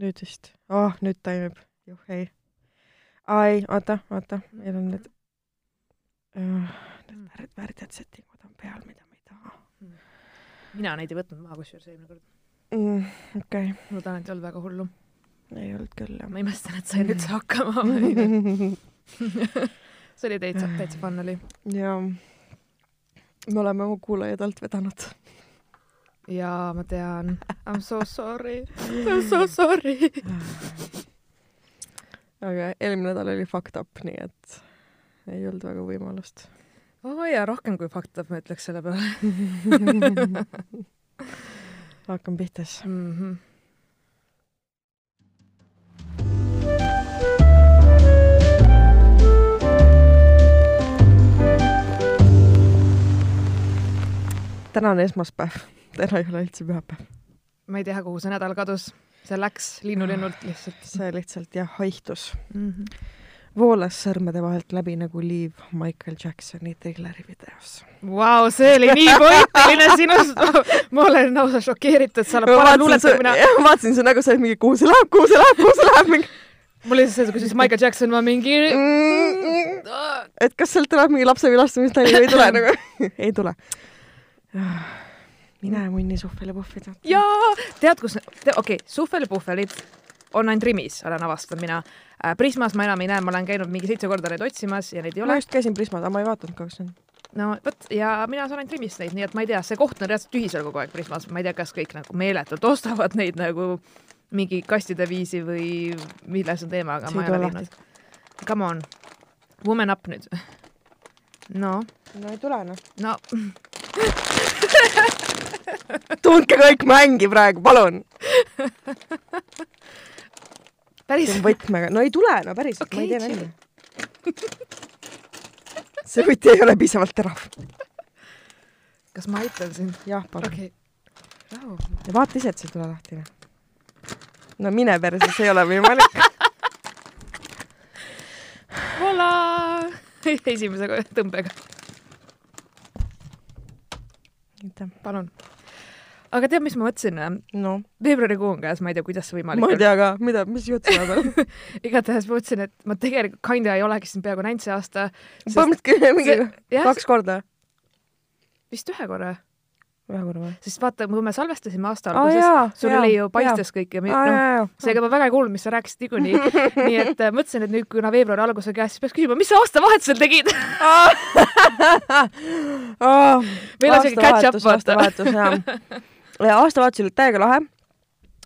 nüüd vist oh,, nüüd toimib, juh ei. aa ei, oota, oota, meil on need uh,, need värd, värdjad settingud on peal, mida ma ei taha mina neid ei võtnud maha kusjuures eelmine kord. mm,. okei okay., loodan, et ei olnud väga hullu. ei olnud küll jah ma imestan, et sain üldse hakkama. see oli täitsa, täitsa fun oli. ja me oleme oma kuulajaid alt vedanud. jaa, ma tean. I m so sorry. I m so sorry. aga eelmine nädal oli fucked up, nii et ei olnud väga võimalust. oo oh, jaa, rohkem kui fakt up, ma ütleks selle peale hakkame pihta siis. mm. -hmm. täna on esmaspäev, täna ei ole üldse pühapäev. ma ei tea, kuhu see nädal kadus. see läks linnulennult lihtsalt see lihtsalt jah, haihtus. mm. -hmm. voolas sõrmede vahelt läbi nagu liiv Michael Jacksoni trilleri videos. Vau, see oli nii poetiline sinust. ma olen lausa šokeeritud, sa oled parem luuletaja kui mina. ma vaatasin su nägu, sa oled mingi, kuhu see läheb, kuhu see läheb, kuhu see läheb, mingi mul oli see, kui ütlesid Michael Jackson, ma mingi mm,. et kas sealt tuleb mingi lapse vilastamistali või ei tule nagu? ei tule. Mine munni suhvelipuhvid. jaa, tead, kus, okei okay,, suhvelipuhvelid on ainult Rimis, olen avastanud mina. Prismas ma enam ei näe, ma olen käinud mingi seitse korda neid otsimas ja neid ei ma ole. just käisin Prismas, aga ma ei vaadanud kahjuks neid. no vot ja mina saan ainult Rimist neid, nii et ma ei tea, see koht on reaalselt tühi seal kogu aeg Prismas, ma ei tea, kas kõik nagu meeletult ostavad neid nagu mingi kastide viisi või milles on teema, aga See ma ei ole tule viinud. Come on, woman up nüüd. no, no ei tule noh. no tundke kõik mängi praegu, palun. päris võtmega, no ei tule no päriselt okay,, ma ei tee nalja. see võti ei ole piisavalt terav. kas ma aitan sind? jah, palun okay.. ja vaata ise, et see ei tule lahti. no mine perse, see ei ole võimalik. Voila! esimese tõmbega, palun. Aga tead, mis ma mõtlesin? no veebruarikuu on käes, ma ei tea, kuidas see võimalik ma ei tea ka, mida, mis juhtus vahepeal. igatahes ma mõtlesin, et ma tegelikult kinda ei olegi sind peaaegu näinud see aasta. põhimõtteliselt mingi jah, kaks korda. vist ühe korra, ühe korra või? sest vaata, kui me salvestasime aasta aa alguses, jaa, sul oli ju paistes kõik ja mi- aa noh, jaa, jaa. seega ma väga ei kuulnud, mis sa rääkisid niikuinii. nii et äh, mõtlesin, et nüüd, kuna veebruari algus on käes, siis peaks küsima, mis sa aastavahetusel tegid? meil on siuke catch up, vaata. aastavahetus jah. ja aastavahetus oli täiega lahe.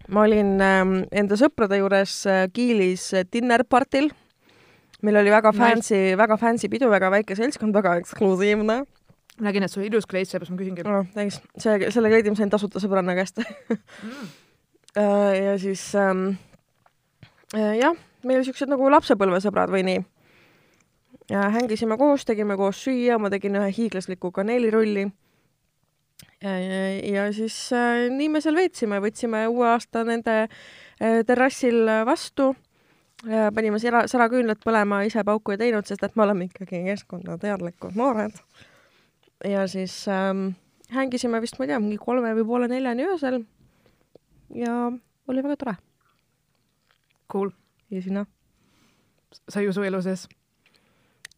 ma olin ähm, enda sõprade juures äh, Kiilis äh, dinner partil. meil oli väga fancy, väga fancy pidu, väga väike seltskond, väga eksklusiivne nägin, et sul ilus kleit, seepärast ma küsingi. no,. täis, see, selle kleidi ma sain tasuta sõbranna käest. Mm. ja siis ähm, äh, jah, meil siuksed nagu lapsepõlvesõbrad või nii. ja hängisime koos, tegime koos süüa, ma tegin ühe hiiglasliku kaneelirulli. Ja siis äh, nii me seal veetsime, võtsime uue aasta nende äh, terrassil vastu. panime sära, säraküünlad põlema, ise pauku ei teinud, sest et me oleme ikkagi keskkonnateadlikud noored. ja siis ähm, hängisime vist, ma ei tea, mingi kolme või poole neljani öösel. ja oli väga tore. Cool, ja sina? sa ei usu elu sees.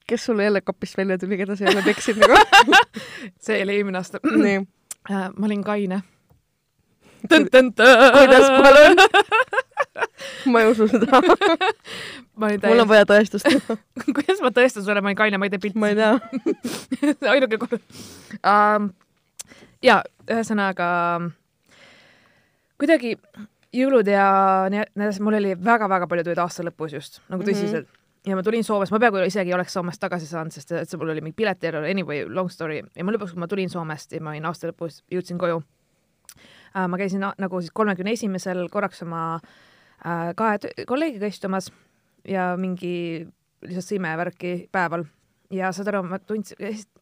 Kes sulle jälle kapist välja tuli, keda sa jälle peksid nagu? see oli eelmine aasta. nii. ma olin kaine. kuidas, palun? ma ei usu seda. olin mul on täiesti, vaja tõestust. kuidas ma tõestan sulle, ma olin kaine, ma ei tee pilti. ma ei tea. ainuke kord um,. ja ühesõnaga kuidagi jõulud ja nii nii edasi, mul oli väga-väga palju tööd aasta lõpus just nagu Mhm. tõsiselt mm. -hmm. Ja ma tulin Soomest, ma peaaegu isegi ei oleks Soomest tagasi saanud, sest et see mul oli mingi piletierror, anyway, long story. Ja ma lõpuks, kui ma tulin Soomest ja ma olin aasta lõpus, jõudsin koju uh,. ma käisin na- nagu siis kolmekümne esimesel korraks oma uh, kahe kolleegiga istumas ja mingi lihtsalt simevärki päeval. Ja saad aru, ma tundsin,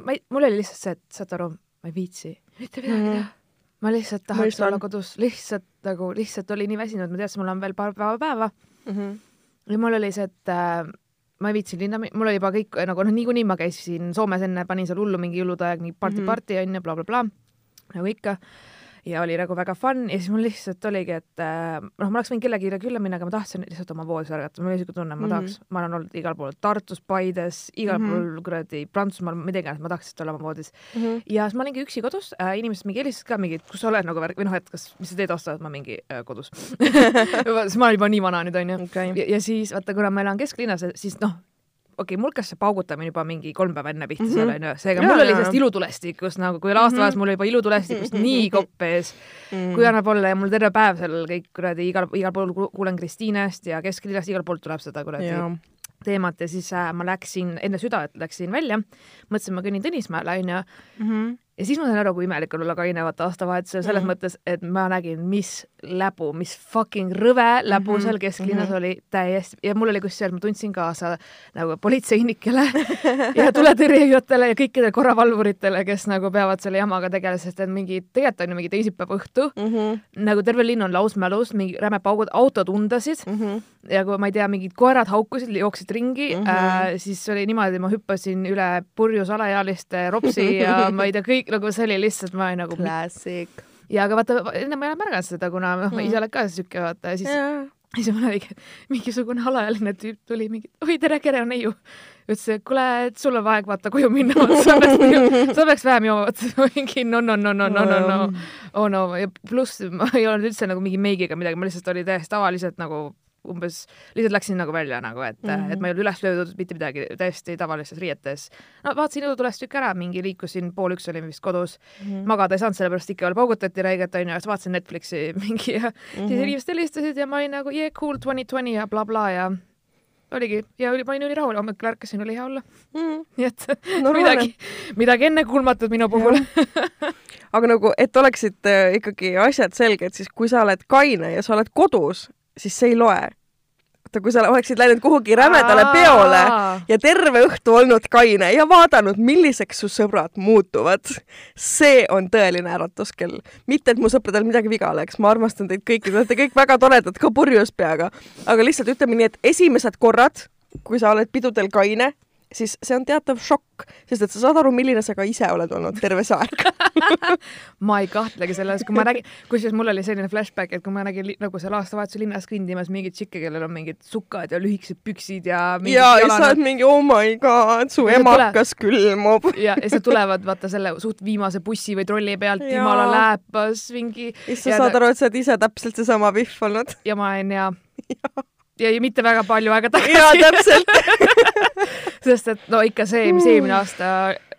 ma ei, mul oli lihtsalt see, et saad aru, ma ei viitsi. Mitte midagi teha. ma lihtsalt tahaks olla kodus, lihtsalt nagu, lihtsalt oli nii väsinud, ma teadsin, mul on veel paar päeva päeva. Mhm. ja mul oli see, et äh, ma ei viitsinud linna, mul oli juba kõik nagu noh, niikuinii ma käisin Soomes enne, panin seal hullu mingi jõulude aeg, mingi party Mhm. party onju, blablabla, nagu ikka. Ja oli nagu väga fun ja siis mul lihtsalt oligi, et äh, noh, ma oleks võinud kellelegi külla minna, aga ma tahtsin lihtsalt oma voodis ärgata, mul oli niisugune tunne, ma Mhm. tahaks, ma olen olnud igal pool Tartus, Paides, igal Mhm. pool kuradi Prantsusmaal, mida iganes, ma tahaks lihtsalt olla oma voodis Mhm. ja siis ma olingi üksi kodus äh,, inimesed mingi helistasid ka mingi, kus sa oled nagu värk või noh, et kas, mis sa teed ostad, ma mingi äh, kodus siis ma olen juba nii vana nüüd onju ja, ja siis vaata, kuna ma elan kesklinnas, siis noh, okei okay,, mul hakkas see paugutamine juba mingi kolm päeva enne pihta Mhm. seal onju, seega Jaa, mul oli sellest ilutulestikust nagu, kui oli aastavahetus Mhm. mul oli juba ilutulestikust nii kopp ees, Mm. kui annab olla ja mul terve päev seal kõik kuradi igal, igal pool ku- kuulen Kristiinest ja kesklinnast igalt poolt tuleb seda kuradi teemat ja siis äh, ma läksin enne südaööd läksin välja, mõtlesin, ma kõnnin Tõnismäele onju Mhm. Ja siis ma sain aru, kui imelik on olla kaine vaata aastavahetusel selles mm. mõttes, et ma nägin, mis läbu, mis fucking rõve läbu mm -hmm. seal kesklinnas mm. -hmm. oli täiesti ja mul oli kusjuures, ma tundsin kaasa nagu politseinikele ja tuletõrjujatele ja kõikidele korravalvuritele, kes nagu peavad selle jamaga tegelema, sest et mingi, tegelikult on ju mingi teisipäeva õhtu, Mhm. nagu terve linn on lausmälus, mingi räme paugud, autod undasid Mhm. ja kui ma ei tea, mingid koerad haukusid, jooksid ringi mm. -hmm. äh, siis oli niimoodi, ma hüppasin üle purjus alaealiste ropsi ja ma ei tea, kõik nagu see oli lihtsalt, ma olin nagu Classic. ja aga vaata, enne ma ei ole märganud seda, kuna noh, ma Mhm. ise olen ka siuke vaata ja siis jaa. siis mul oligi mingisugune alaealine tüüp tuli mingi, oi tere, Kere on neiu. ütles, et kuule, et sul on aeg vaata koju minna, sa peaks, sa peaks vähem jooma, vaata mingi no no no no no no no oh no ja pluss ma ei olnud üldse nagu mingi meigiga midagi, ma lihtsalt oli täiesti tavaliselt nagu umbes, lihtsalt läksin nagu välja nagu, et mm, Mhm. -hmm. et ma ei olnud üles löödud mitte midagi, täiesti tavalistes riietes. no vaatasin ilutulest tükk ära, mingi liikusin, pool üks olin vist kodus mm, Mhm. -hmm. magada ei saanud, sellepärast ikka veel paugutati räiget onju, ja siis vaatasin Netflixi mingi ja mm Mhm. -hmm. siis inimesed helistasid ja ma olin nagu yeah cool twenty twenty ja blablabla bla, ja oligi ja oli, ma olin ülirahul, hommikul ärkasin, oli hea olla, Mhm. nii et Normaalne. midagi, midagi ennekuulmatut minu puhul. aga nagu, et oleksid ikkagi asjad selged, siis kui sa oled kaine ja sa oled kodus, siis see ei loe. vaata, kui sa oleksid läinud kuhugi rämedale peole ja terve õhtu olnud kaine ja vaadanud, milliseks su sõbrad muutuvad, see on tõeline äratuskell. mitte, et mu sõpradel midagi viga oleks, ma armastan teid kõiki, te olete kõik väga toredad, ka purjus peaga, aga lihtsalt ütleme nii, et esimesed korrad, kui sa oled pidudel kaine, siis see on teatav šokk, sest et sa saad aru, milline sa ka ise oled olnud terve see aeg. ma ei kahtlegi selles, kui ma nägin, kusjuures mul oli selline flashback, et kui ma nägin nagu seal aastavahetuse linnas kõndimas mingeid tšikke, kellel on mingid sukad ja lühikesed püksid ja ja, ja sa oled mingi oh my god, su sa emakas külmub. ja, ja siis tulevad vaata selle suht viimase bussi või trolli pealt, jumala lääpas mingi ja siis sa saad aru, et sa oled ise täpselt seesama Pihv olnud. ja ma olen ja ja, ja mitte väga palju aega jaa, tagasi, täpselt. sest et no ikka see, mis eelmine aasta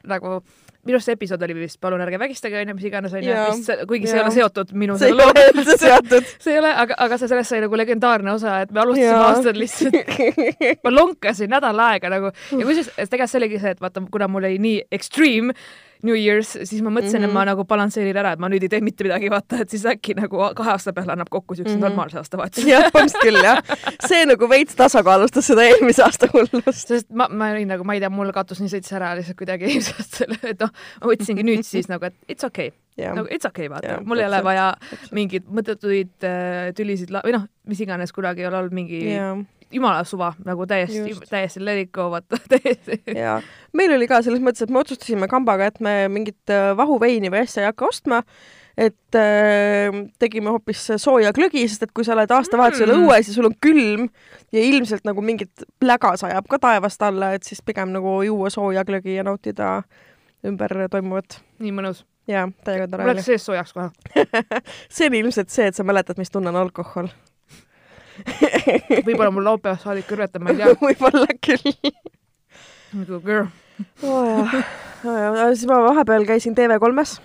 nagu minu arust see episood oli vist Palun ärge vägistage onju, mis iganes onju Jaa., kuigi see ei Jaa. ole seotud minu see ei selle ole seotud. see ei ole, aga, aga see sellest sai nagu legendaarne osa, et me alustasime Jaa. aastat lihtsalt ma lonkasin nädal aega nagu ja kusjuures tegelikult see oligi see, et vaata, kuna mul oli nii extreme New Year's, siis ma mõtlesin mm, -hmm. et ma Mhm. nagu balansseerin ära, et ma nüüd ei tee mitte midagi, vaata, et siis äkki nagu kahe aasta peale annab kokku siukse mm. -hmm. normaalse aastavahetuse. jah, põhimõtteliselt küll jah. see nagu veits tasakaalustas seda eelmise aasta hullust. sest ma, ma olin nagu, ma ei tea, mul katus nii sõits ära lihtsalt kuidagi eelmisest selle, et noh, ma võtsingi nüüd siis nagu, et it's okay, jah nagu it's okay, vaata Jah,, mul ei ole vaja mingeid mõttetuid äh, tülisid või noh, mis iganes kunagi ei ole olnud mingi jah, jumala suva nagu täiesti täiesti let it go, vaata täiesti. ja meil oli ka selles mõttes, et me otsustasime kambaga, et me mingit äh, vahuveini või asja ei hakka ostma, et äh, tegime hoopis sooja glögi, sest et kui sa oled aastavahetusel Mm. õues ja sul on külm ja ilmselt nagu mingit pläga sajab ka taevast alla, et siis pigem nagu juua sooja glögi ja nautida ümber toimuvat. nii mõnus. jaa, täiega tore mul oli läks. sees soojaks kohe. see oli ilmselt see, et sa mäletad, mis tunne on alkohol. võib-olla mul laupäevast saadik kõrvetab, ma ei tea. võib-olla küll nagu girl. oh,. siis ma vahepeal käisin TV3-s,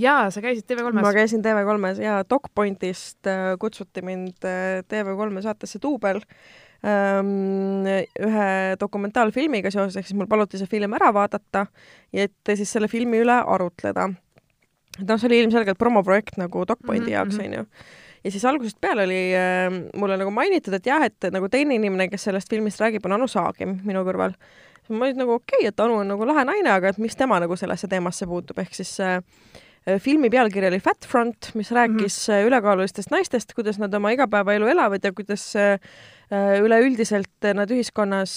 jaa, sa käisid ma TV3-s. käisin TV3-s ja DocPointist äh, kutsuti mind äh, TV3 saatesse Duubel ähm, ühe dokumentaalfilmiga seoses, ehk siis mul paluti see film ära vaadata ja et siis selle filmi üle arutleda. et noh, see oli ilmselgelt promoprojekt nagu DocPointi Mhm, jaoks, mhm. onju. Ja siis algusest peale oli äh, mulle nagu mainitud, et jah, et nagu teine inimene, kes sellest filmist räägib, on Anu Saagim minu kõrval. ma olin nagu okei okay,, et Anu on nagu lahe naine, aga et mis tema nagu sellesse teemasse puutub, ehk siis äh, äh, filmi pealkiri oli Fat Front, mis rääkis mm -hmm. ülekaalulistest naistest, kuidas nad oma igapäevaelu elavad ja kuidas äh, üleüldiselt nad ühiskonnas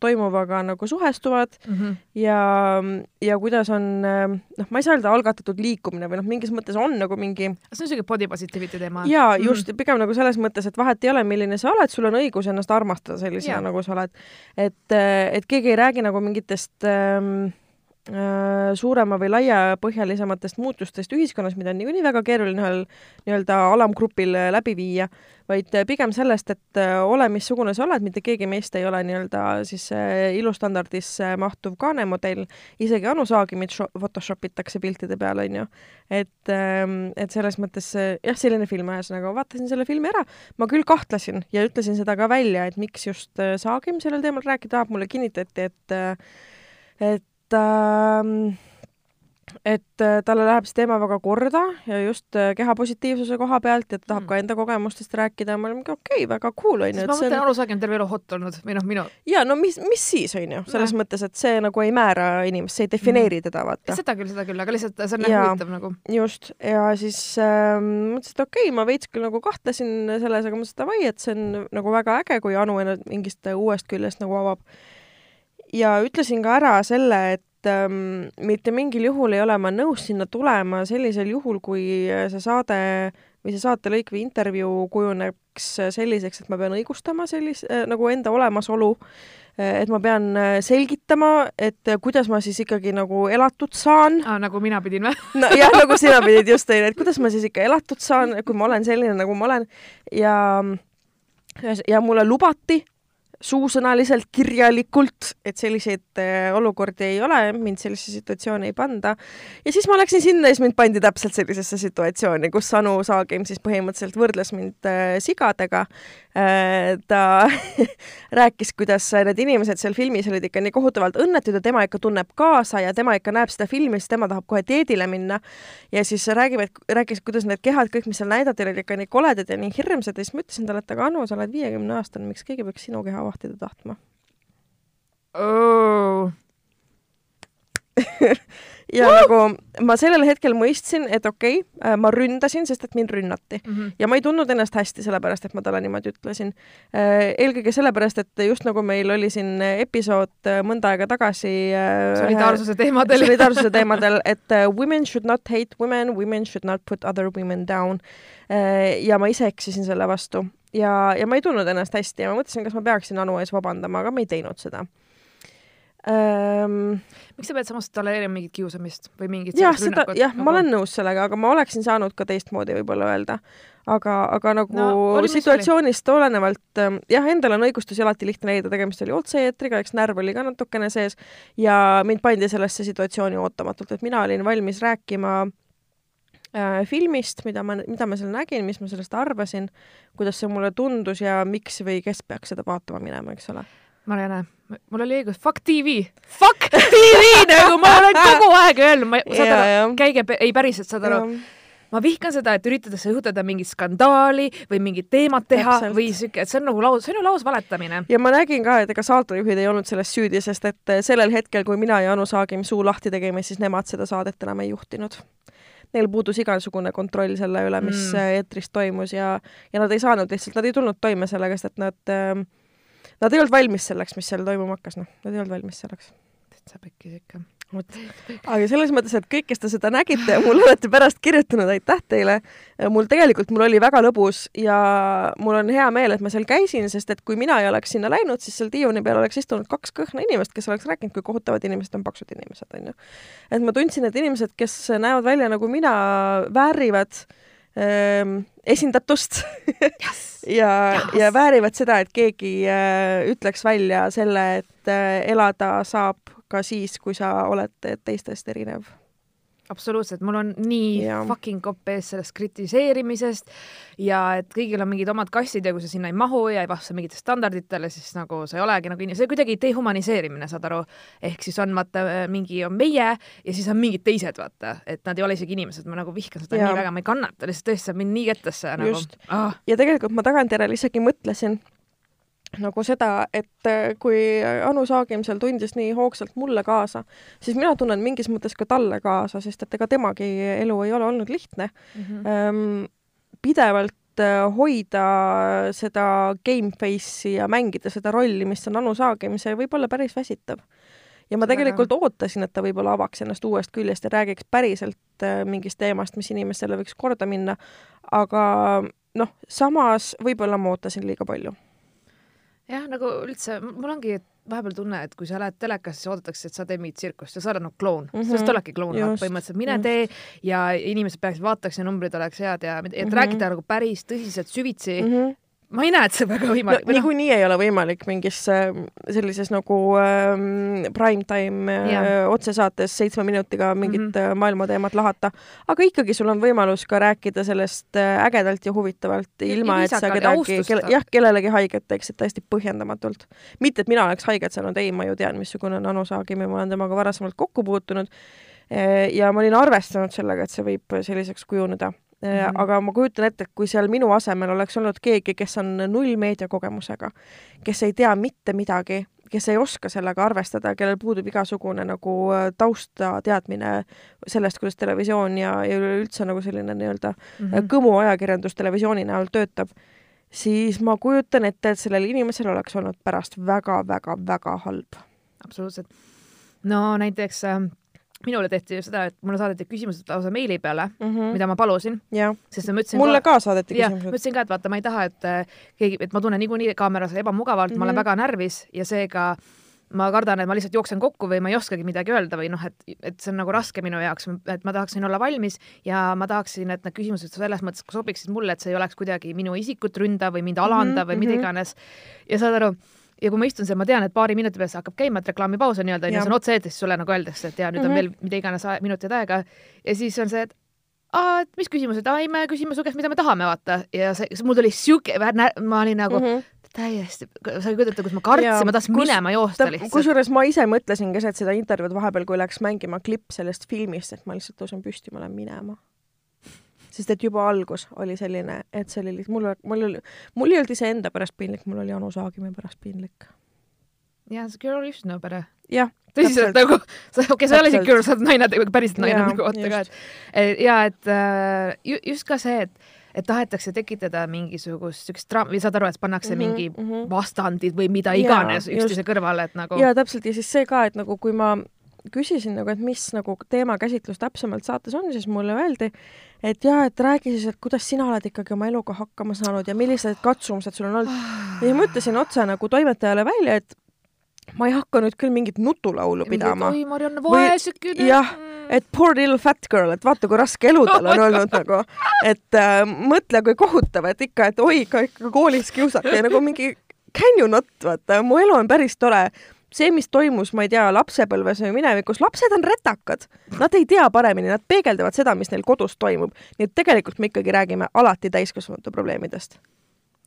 toimuvaga nagu suhestuvad mm -hmm. ja, ja kuidas on, noh, ma ei saa öelda algatatud liikumine või noh, mingis mõttes on nagu mingi see on niisugune body positivity teema. jaa, just mm, -hmm. pigem nagu selles mõttes, et vahet ei ole, milline sa oled, sul on õigus ennast armastada sellisena, nagu sa oled. et, et keegi ei räägi nagu mingitest ähm, Äh, suurema või laiapõhjalisematest muutustest ühiskonnas, mida on niikuinii väga keeruline ühel nii-öelda alamgrupil äh, läbi viia, vaid äh, pigem sellest, et ole missugune sa oled, mitte keegi meist ei ole nii-öelda siis ilustandardisse mahtuv kaanemodell, isegi Anu Saagimit Photoshop itakse piltide peal, onju. et, ähm, et selles mõttes jah, selline film ühesõnaga, vaatasin selle filmi ära, ma küll kahtlesin ja ütlesin seda ka välja, et miks just Saagim sellel teemal rääkida tahab, mulle kinnitati, et et et äh, et äh, talle läheb see teema väga korda ja just äh, keha positiivsuse koha pealt ja ta tahab mm. ka enda kogemustest rääkida ja ma olin mingi okei okay,, väga cool onju. ma mõtlen on..., Anu Saagim terve elu hot olnud või noh, minu. ja no mis, mis siis onju, selles ja. mõttes, et see nagu ei määra inimest, see ei defineeri mm. teda vaata. seda küll, seda küll, aga lihtsalt see on nagu huvitav nagu. just ja siis äh, mõtlesin, et okei okay,, ma veits küll nagu kahtlesin selles, aga mõtlesin, et davai, et see on nagu väga äge, kui Anu ennast mingist uuest küljest nagu avab. Ja ütlesin ka ära selle, et ähm, mitte mingil juhul ei ole ma nõus sinna tulema sellisel juhul, kui see saade või see saatelõik või intervjuu kujuneks selliseks, et ma pean õigustama sellist äh, nagu enda olemasolu äh,, et ma pean äh, selgitama, et kuidas ma siis ikkagi nagu elatud saan ah,. nagu mina pidin või? no jah, nagu sina pidid just, onju, et kuidas ma siis ikka elatud saan, kui ma olen selline, nagu ma olen ja ja mulle lubati, suusõnaliselt, kirjalikult, et selliseid äh, olukordi ei ole, mind sellisesse situatsiooni ei panda. ja siis ma läksin sinna ja siis mind pandi täpselt sellisesse situatsiooni, kus Anu Saagim siis põhimõtteliselt võrdles mind äh, sigadega. Ta rääkis, kuidas need inimesed seal filmis olid ikka nii kohutavalt õnnetud ja tema ikka tunneb kaasa ja tema ikka näeb seda filmi, siis tema tahab kohe dieedile minna. ja siis räägivad, rääkis, kuidas need kehad, kõik, mis seal näidati, olid ikka nii koledad ja nii hirmsad ja siis ma ütlesin talle, et aga Anu, sa oled viiekümne aastane, miks keegi peaks sinu keha vahtida tahtma oh. ja Woo! nagu ma sellel hetkel mõistsin, et okei okay,, äh, ma ründasin, sest et mind rünnati mm. -hmm. ja ma ei tundnud ennast hästi, sellepärast et ma talle niimoodi ütlesin. Äh, eelkõige sellepärast, et just nagu meil oli siin episood äh, mõnda aega tagasi solidaarsuse teemadel solidaarsuse teemadel, et women should not hate women, women should not put other women down. ja ma ise eksisin selle vastu ja, ja ma ei tundnud ennast hästi ja ma mõtlesin, kas ma peaksin Anu ees vabandama, aga ma ei teinud seda ähm,. miks sa pead samas tolereerima mingit kiusamist või mingit jah, seda, jah nagu..., ma olen nõus sellega, aga ma oleksin saanud ka teistmoodi võib-olla öelda. aga, aga nagu no, situatsioonist olenevalt ähm, jah, endal on õigustusi alati lihtne leida, tegemist oli otse-eetriga, eks närv oli ka natukene sees ja mind pandi sellesse situatsiooni ootamatult, et mina olin valmis rääkima äh, filmist, mida ma, mida ma seal nägin, mis ma sellest arvasin, kuidas see mulle tundus ja miks või kes peaks seda vaatama minema, eks ole. Marianne, mul oli õigus, fuck TV, fuck TV nagu ma olen kogu aeg öelnud, ma, saad aru, käige, ei päriselt, saad aru. Ma vihkan seda, et üritades õhutada mingit skandaali või mingit teemat teha Täpselt. või siuke, et see on nagu laus, see on ju laus valetamine. ja ma nägin ka, et ega saatejuhid ei olnud selles süüdi, sest et sellel hetkel, kui mina ja Anu Saagim suu lahti tegime, siis nemad seda saadet enam ei juhtinud. Neil puudus igasugune kontroll selle üle, mis mm. eetris toimus ja, ja nad ei saanud lihtsalt, nad ei tulnud toime sellega, sest et nad äh, Nad ei olnud valmis selleks, mis seal toimuma hakkas, noh, nad ei olnud valmis selleks. täitsa pekkis ikka. vot, aga selles mõttes, et kõik, kes te seda nägite mulle olete pärast kirjutanud, aitäh teile. mul tegelikult, mul oli väga lõbus ja mul on hea meel, et ma seal käisin, sest et kui mina ei oleks sinna läinud, siis seal diivani peal oleks istunud kaks kõhna inimest, kes oleks rääkinud, kui kohutavad inimesed on paksud inimesed, onju. et ma tundsin, et inimesed, kes näevad välja nagu mina, väärivad ähm, esindatust yes. ja yes., ja väärivad seda, et keegi äh, ütleks välja selle, et äh, elada saab ka siis, kui sa oled teistest erinev absoluutselt, mul on nii ja. fucking kopp ees sellest kritiseerimisest ja et kõigil on mingid omad kassid ja kui sa sinna ei mahu ja ei vasta mingitele standarditele, siis nagu sa ei olegi nagu inimene, see kuidagi dehumaniseerimine, saad aru. ehk siis on vaata mingi on meie ja siis on mingid teised, vaata, et nad ei ole isegi inimesed, ma nagu vihkan seda ja. nii väga, ma ei kannata, lihtsalt tõesti saab mind nii kettesse nagu. Ah. ja tegelikult ma tagantjärele isegi mõtlesin nagu seda, et äh, kui Anu Saagim seal tundis nii hoogsalt mulle kaasa, siis mina tunnen mingis mõttes ka talle kaasa, sest et ega temagi elu ei ole olnud lihtne mm. -hmm. Pidevalt äh, hoida seda game face'i ja mängida seda rolli, mis on Anu Saagim, see võib olla päris väsitav. ja ma tegelikult ootasin, et ta võib-olla avaks ennast uuest küljest ja räägiks päriselt äh, mingist teemast, mis inimestele võiks korda minna, aga noh, samas võib-olla ma ootasin liiga palju jah, nagu üldse, mul ongi vahepeal tunne, et kui sa lähed telekasse, siis oodatakse, et sa teed mingit tsirkust ja sa oled nagu kloun mm, -hmm. sest oledki kloun põhimõtteliselt, mine just. tee ja inimesed peaksid vaataks ja numbrid oleks head ja et mm -hmm. rääkida nagu päris tõsiselt süvitsi mm. -hmm ma ei näe, et see väga võimalik no,. niikuinii ei ole võimalik mingis äh, sellises nagu ähm, prime time äh, otsesaates seitsme minutiga mingit mm -hmm. maailmateemat lahata, aga ikkagi sul on võimalus ka rääkida sellest äh, ägedalt ja huvitavalt, ilma et sa kedagi, kelle, jah, kellelegi haiget teeksid täiesti põhjendamatult. mitte, et mina oleks haiget saanud, ei, ma ju tean, missugune on Anu Saagim ja ma olen temaga varasemalt kokku puutunud ja ma olin arvestanud sellega, et see võib selliseks kujuneda Mm -hmm. aga ma kujutan ette, et kui seal minu asemel oleks olnud keegi, kes on null meediakogemusega, kes ei tea mitte midagi, kes ei oska sellega arvestada, kellel puudub igasugune nagu äh, taustateadmine sellest, kuidas televisioon ja, ja üleüldse nagu selline nii-öelda mm -hmm. kõmu ajakirjandus televisiooni näol töötab, siis ma kujutan ette, et sellel inimesel oleks olnud pärast väga-väga-väga halb. absoluutselt. no näiteks äh minule tehti ju seda, et mulle saadeti küsimused lausa meili peale mm, -hmm. mida ma palusin. sest ma ütlesin mulle ka, ka saadeti küsimused. ma ütlesin ka, et vaata, ma ei taha, et äh, keegi, et ma tunnen niikuinii kaameras ebamugavalt mm, -hmm. ma olen mhm. väga närvis ja seega ma kardan, et ma lihtsalt jooksen kokku või ma ei oskagi midagi öelda või noh, et, et see on nagu raske minu jaoks, et ma tahaksin olla valmis ja ma tahaksin, et need küsimused selles mõttes sobiksid mulle, et see ei oleks kuidagi minu isikut ründav või mind alandav mm -hmm. või mida mhm. iganes. ja saad aru ja kui ma istun seal, ma tean, et paari minuti pärast hakkab käima, et reklaamipaus on nii-öelda, onju, see on otse-eetris, sulle nagu öeldakse, et ja nüüd mm -hmm. on mhm. veel mida iganes minutid aega ja siis on see, et aa, et mis küsimused, aa ei, me küsime su käest, mida me tahame, vaata. ja see, mul tuli siuke, ma olin nagu mm -hmm. täiesti, sa ei kujuta kus ma kartsin, ma tahtsin minema joosta lihtsalt. kusjuures ma ise mõtlesin keset seda intervjuud vahepeal, kui läks mängima klipp sellest filmist, et ma lihtsalt tõusen püsti, ma lähen minema sest et juba algus oli selline, et see oli lihtsalt, mul, mul oli, mul ei olnud iseenda pärast piinlik, mul oli Anu Saagimi pärast piinlik. jah, see girl should know better. jah. tõsiselt nagu, okei sa ei ole isegi girl, sa oled naine, päriselt naine nagu vaata ka, et ja et äh, just ka see, et et tahetakse tekitada mingisugust siukest draama või saad aru, et pannakse mm -hmm, mingi mm -hmm. vastandid või mida iganes üksteise kõrvale, et nagu. ja täpselt ja siis see ka, et nagu kui ma küsisin nagu, et mis nagu teemakäsitlus täpsemalt saates on, siis mulle öeldi, et jaa, et räägi siis, et kuidas sina oled ikkagi oma eluga hakkama saanud ja millised katsumused sul on olnud. ja siis ma ütlesin otse nagu toimetajale välja, et ma ei hakka nüüd küll mingit nutulaulu pidama. oi, Marianne, vaesekene. jah, et poor little fat girl, et vaata, kui raske elu tal on olnud nagu, et äh, mõtle, kui kohutav, et ikka, et oi, ikka, ikka koolis kiusati ja nagu mingi can you not, vaata, mu elu on päris tore see, mis toimus, ma ei tea, lapsepõlves või minevikus, lapsed on retakad. Nad ei tea paremini, nad peegeldavad seda, mis neil kodus toimub. nii et tegelikult me ikkagi räägime alati täiskasvanute probleemidest.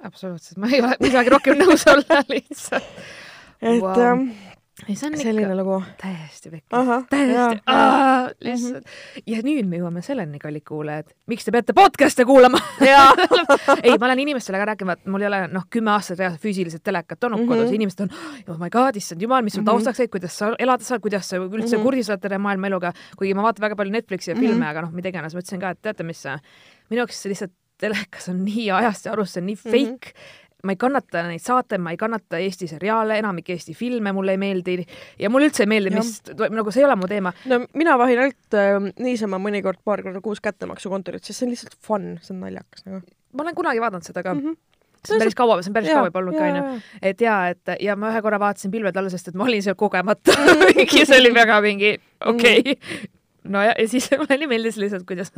absoluutselt, ma ei ole midagi rohkem nõus olla lihtsalt. et wow. ähm, ei, see on selline ikka lugu. täiesti pekki. täiesti, lihtsalt. Mhm. ja nüüd me jõuame selleni, kallid kuulajad, miks te peate podcast'e kuulama ei, ma olen inimestele ka rääkinud, et mul ei ole noh, kümme aastat reaalselt füüsiliselt telekat olnud mm -hmm. kodus ja inimesed on, oh my god, issand jumal, mis sul mm -hmm. taustaks käib, kuidas sa elada saad, kuidas sa üldse mm -hmm. kursis oled terve maailma eluga, kuigi ma vaatan väga palju Netflixi ja filme mm, -hmm. aga noh, mida iganes, ma ütlesin ka, et teate, mis minu jaoks lihtsalt telekas on nii ajast ja arust, see on nii fake mm, -hmm ma ei kannata neid saateid, ma ei kannata Eesti seriaale, enamik Eesti filme mulle ei meeldi ja mulle üldse ei meeldi, mis nagu see ei ole mu teema. no mina vahin ainult äh, niisama mõnikord paar korda kuus kättemaksukontorit, sest see on lihtsalt fun, see on naljakas nagu. ma olen kunagi vaadanud seda ka mm. -hmm see on päris kaua, see on päris kaua juba olnud ka onju. et ja, et ja ma ühe korra vaatasin pilved alla, sest et ma olin seal kogemata ja see oli väga mingi okei okay. Mhm no ja, ja siis mulle nii meeldis lihtsalt, kuidas,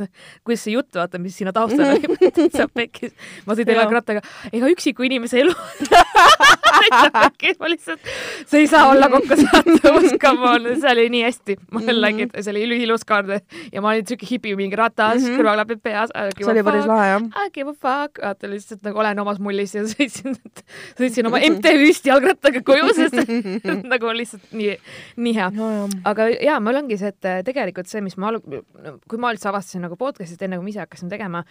kuidas see jutt, vaata, mis sinna taustal oli, täitsa pekkis. ma sõidan jalgrattaga, ega üksiku inimese elu ma lihtsalt, see ei saa olla kokkusattumus, come on, see oli nii hästi. ma jällegi, see oli üliilus kaart ja ma olin siuke hipi mingi ratas mm -hmm., kõrvaklapid peas. see oli päris lahe jah. I give a fuck, vaata lihtsalt nagu olen omas mullis ja sõitsin, sõitsin oma MTÜ-st jalgrattaga koju, sest nagu lihtsalt nii, nii hea no,. aga jaa, mul ongi see, et tegelikult see see, mis ma alg-, kui ma üldse avastasin nagu podcast'it, enne kui ma ise hakkasin tegema,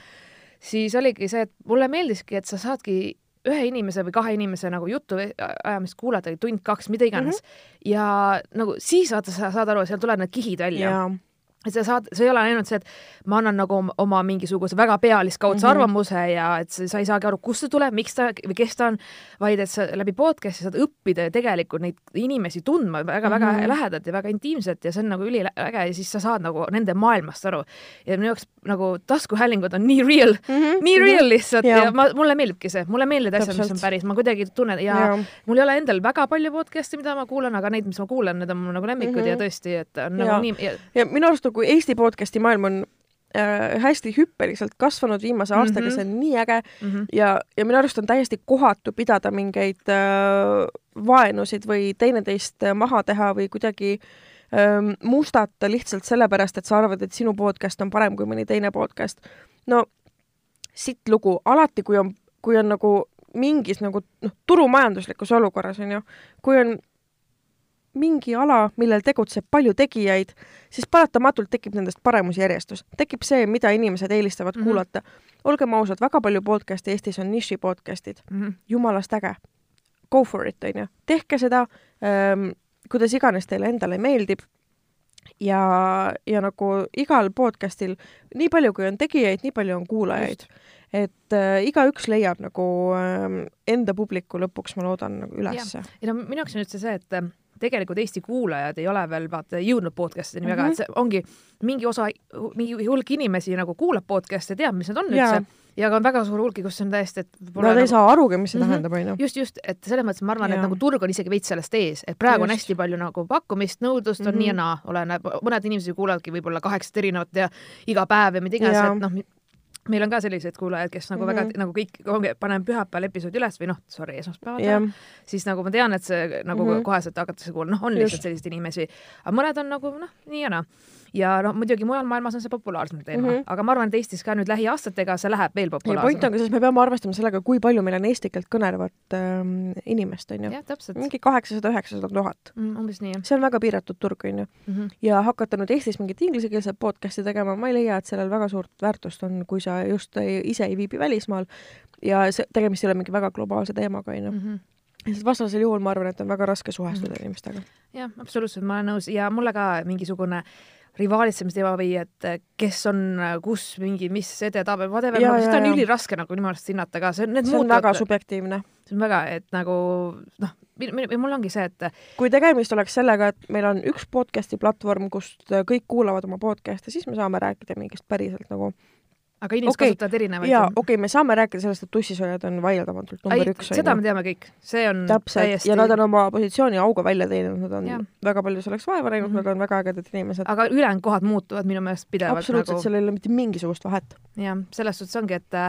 siis oligi see, et mulle meeldiski, et sa saadki ühe inimese või kahe inimese nagu juttu ajamist kuulata tund-kaks, mida iganes mm. -hmm. ja nagu siis vaata, sa saad aru, seal tulevad need kihid välja et sa saad, see ei ole ainult see, et ma annan nagu oma mingisuguse väga pealiskaudse mm -hmm. arvamuse ja et sa ei saagi aru, kust see tuleb, miks ta või kes ta on, vaid et sa läbi podcast'i saad õppida ja tegelikult neid inimesi tundma väga-väga mm -hmm. lähedalt ja väga intiimselt ja see on nagu üliäge ja siis sa saad nagu nende maailmast aru. ja minu jaoks nagu taskuhäälingud on nii real mm, -hmm. nii real lihtsalt ja, ja ma, mulle meeldibki see, mulle meeldivad asjad, mis on päris, ma kuidagi tunnen ja, ja mul ei ole endal väga palju podcast'e, mida ma kuulan, aga neid, mis ma kuulan, need on mul nagu lemmikud mm -hmm. ja tõesti, et on ja. nagu nii ja, ja minu arust nagu Eesti podcast'i maailm on äh, hästi hüppeliselt kasvanud viimase aastaga mm, -hmm. see on nii äge mm -hmm. ja, ja minu arust on täiesti kohatu pidada mingeid äh, vaenusid või teineteist äh, maha teha või kuidagi äh, mustata lihtsalt sellepärast, et sa arvad, et sinu podcast on parem kui mõni teine podcast. no sitt lugu, alati kui on, kui on nagu mingis nagu noh, turumajanduslikus olukorras on ju, kui on mingi ala, millel tegutseb palju tegijaid, siis paratamatult tekib nendest paremusjärjestus. tekib see, mida inimesed eelistavad mm -hmm. kuulata. olgem ausad, väga palju podcast'e Eestis on niši podcast'id mm. -hmm. jumalast äge. Go for it, onju. tehke seda ähm,, kuidas iganes teile endale meeldib. ja, ja nagu igal podcast'il, nii palju kui on tegijaid, nii palju on kuulajaid. et äh, igaüks leiab nagu äh, enda publiku lõpuks, ma loodan, nagu ülesse. ja no minu jaoks on üldse see, et tegelikult Eesti kuulajad ei ole veel vaata jõudnud podcast'ini mm -hmm. väga, et see ongi mingi osa, mingi hulk inimesi nagu kuulab podcast'e, teab, mis need on yeah. üldse ja ka on väga suur hulk, kus on täiesti, et Nad nagu... ei saa arugi, mis see mm -hmm. tähendab, onju. just, just, et selles mõttes ma arvan, et nagu turg on isegi veits sellest ees, et praegu just. on hästi palju nagu pakkumist, nõudlust on mm -hmm. nii ja naa, oleneb, mõned inimesed kuulavadki võib-olla kaheksat erinevat ja iga päev ja mida iganes, et noh, meil on ka selliseid kuulajaid, kes nagu mm -hmm. väga mhm. nagu kõik, ongi, panen pühapäeval episoodi üles või noh, sorry, esmaspäeval yeah., siis nagu ma tean, et see nagu mm -hmm. koheselt hakatakse kuulama, noh, on lihtsalt selliseid inimesi, aga mõned on nagu noh, nii ja naa ja noh, muidugi mujal maailmas on see populaarsem teema mm, -hmm. aga ma arvan, et Eestis ka nüüd lähiaastatega see läheb veel populaarsemaks. point on ka selles, me peame arvestama sellega, kui palju meil on eesti keelt kõnelevat ähm, inimest, on ju. mingi kaheksasada, üheksasada tuhat. Mm, umbes nii, jah. see on väga piiratud turg, on ju mm. -hmm. ja hakata nüüd Eestis mingit inglisekeelset podcast'i tegema, ma ei leia, et sellel väga suurt väärtust on, kui sa just ei, ise ei viibi välismaal ja see, tegemist ei ole mingi väga globaalse teemaga, on ju mhm. sest vastasel juhul ma arvan, et on väga raske suhestuda mm inimestega. jah, absoluutselt, ma olen nõus ja mulle ka mingisugune äh, rivaalitsemisteema või et kes on kus mingi, mis edetabel, whatever, nagu seda on üliraske nagu minu arust hinnata ka, see on, need see on väga subjektiivne. see on väga, et nagu noh, mul ongi see, et kui tegemist oleks sellega, et meil on üks podcast'i platvorm, kust kõik kuulavad oma podcast'e, siis me saame rääkida mingist päriselt nagu aga inimesed okay. kasutavad erinevaid. jaa, okei okay,, me saame rääkida sellest, et tussisoojad on vaieldamatult number üks. seda me teame kõik, see on täpselt täiesti... ja nad on oma positsiooni auga välja teeninud, nad on ja. väga palju selleks vaeva näinud mm, -hmm. nad on väga ägedad inimesed. aga ülejäänud kohad muutuvad minu meelest pidevalt. absoluutselt nagu..., seal ei ole mitte mingisugust vahet. jah, selles suhtes ongi, et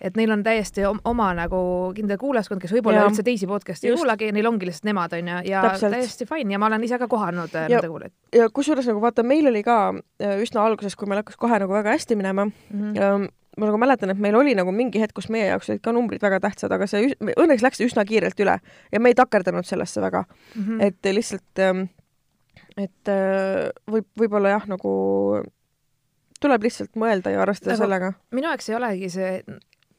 et neil on täiesti oma nagu kindel kuulajaskond, kes võib-olla üldse teisi podcast'e ei kuulagi, neil ongi lihtsalt nemad, onju, ja Täpselt. täiesti fine ja ma olen ise ka kohanud äh, nende kuulajaid. ja kusjuures nagu vaata, meil oli ka äh, üsna alguses, kui meil hakkas kohe nagu väga hästi minema mm, -hmm. ma nagu mäletan, et meil oli nagu mingi hetk, kus meie jaoks olid ka numbrid väga tähtsad, aga see õnneks läks üsna kiirelt üle ja me ei takerdanud sellesse väga mm. -hmm. et lihtsalt, ähm, et äh, võib, võib-olla jah, nagu tuleb lihtsalt mõelda ja arvestada sellega. minu jaoks ei olegi see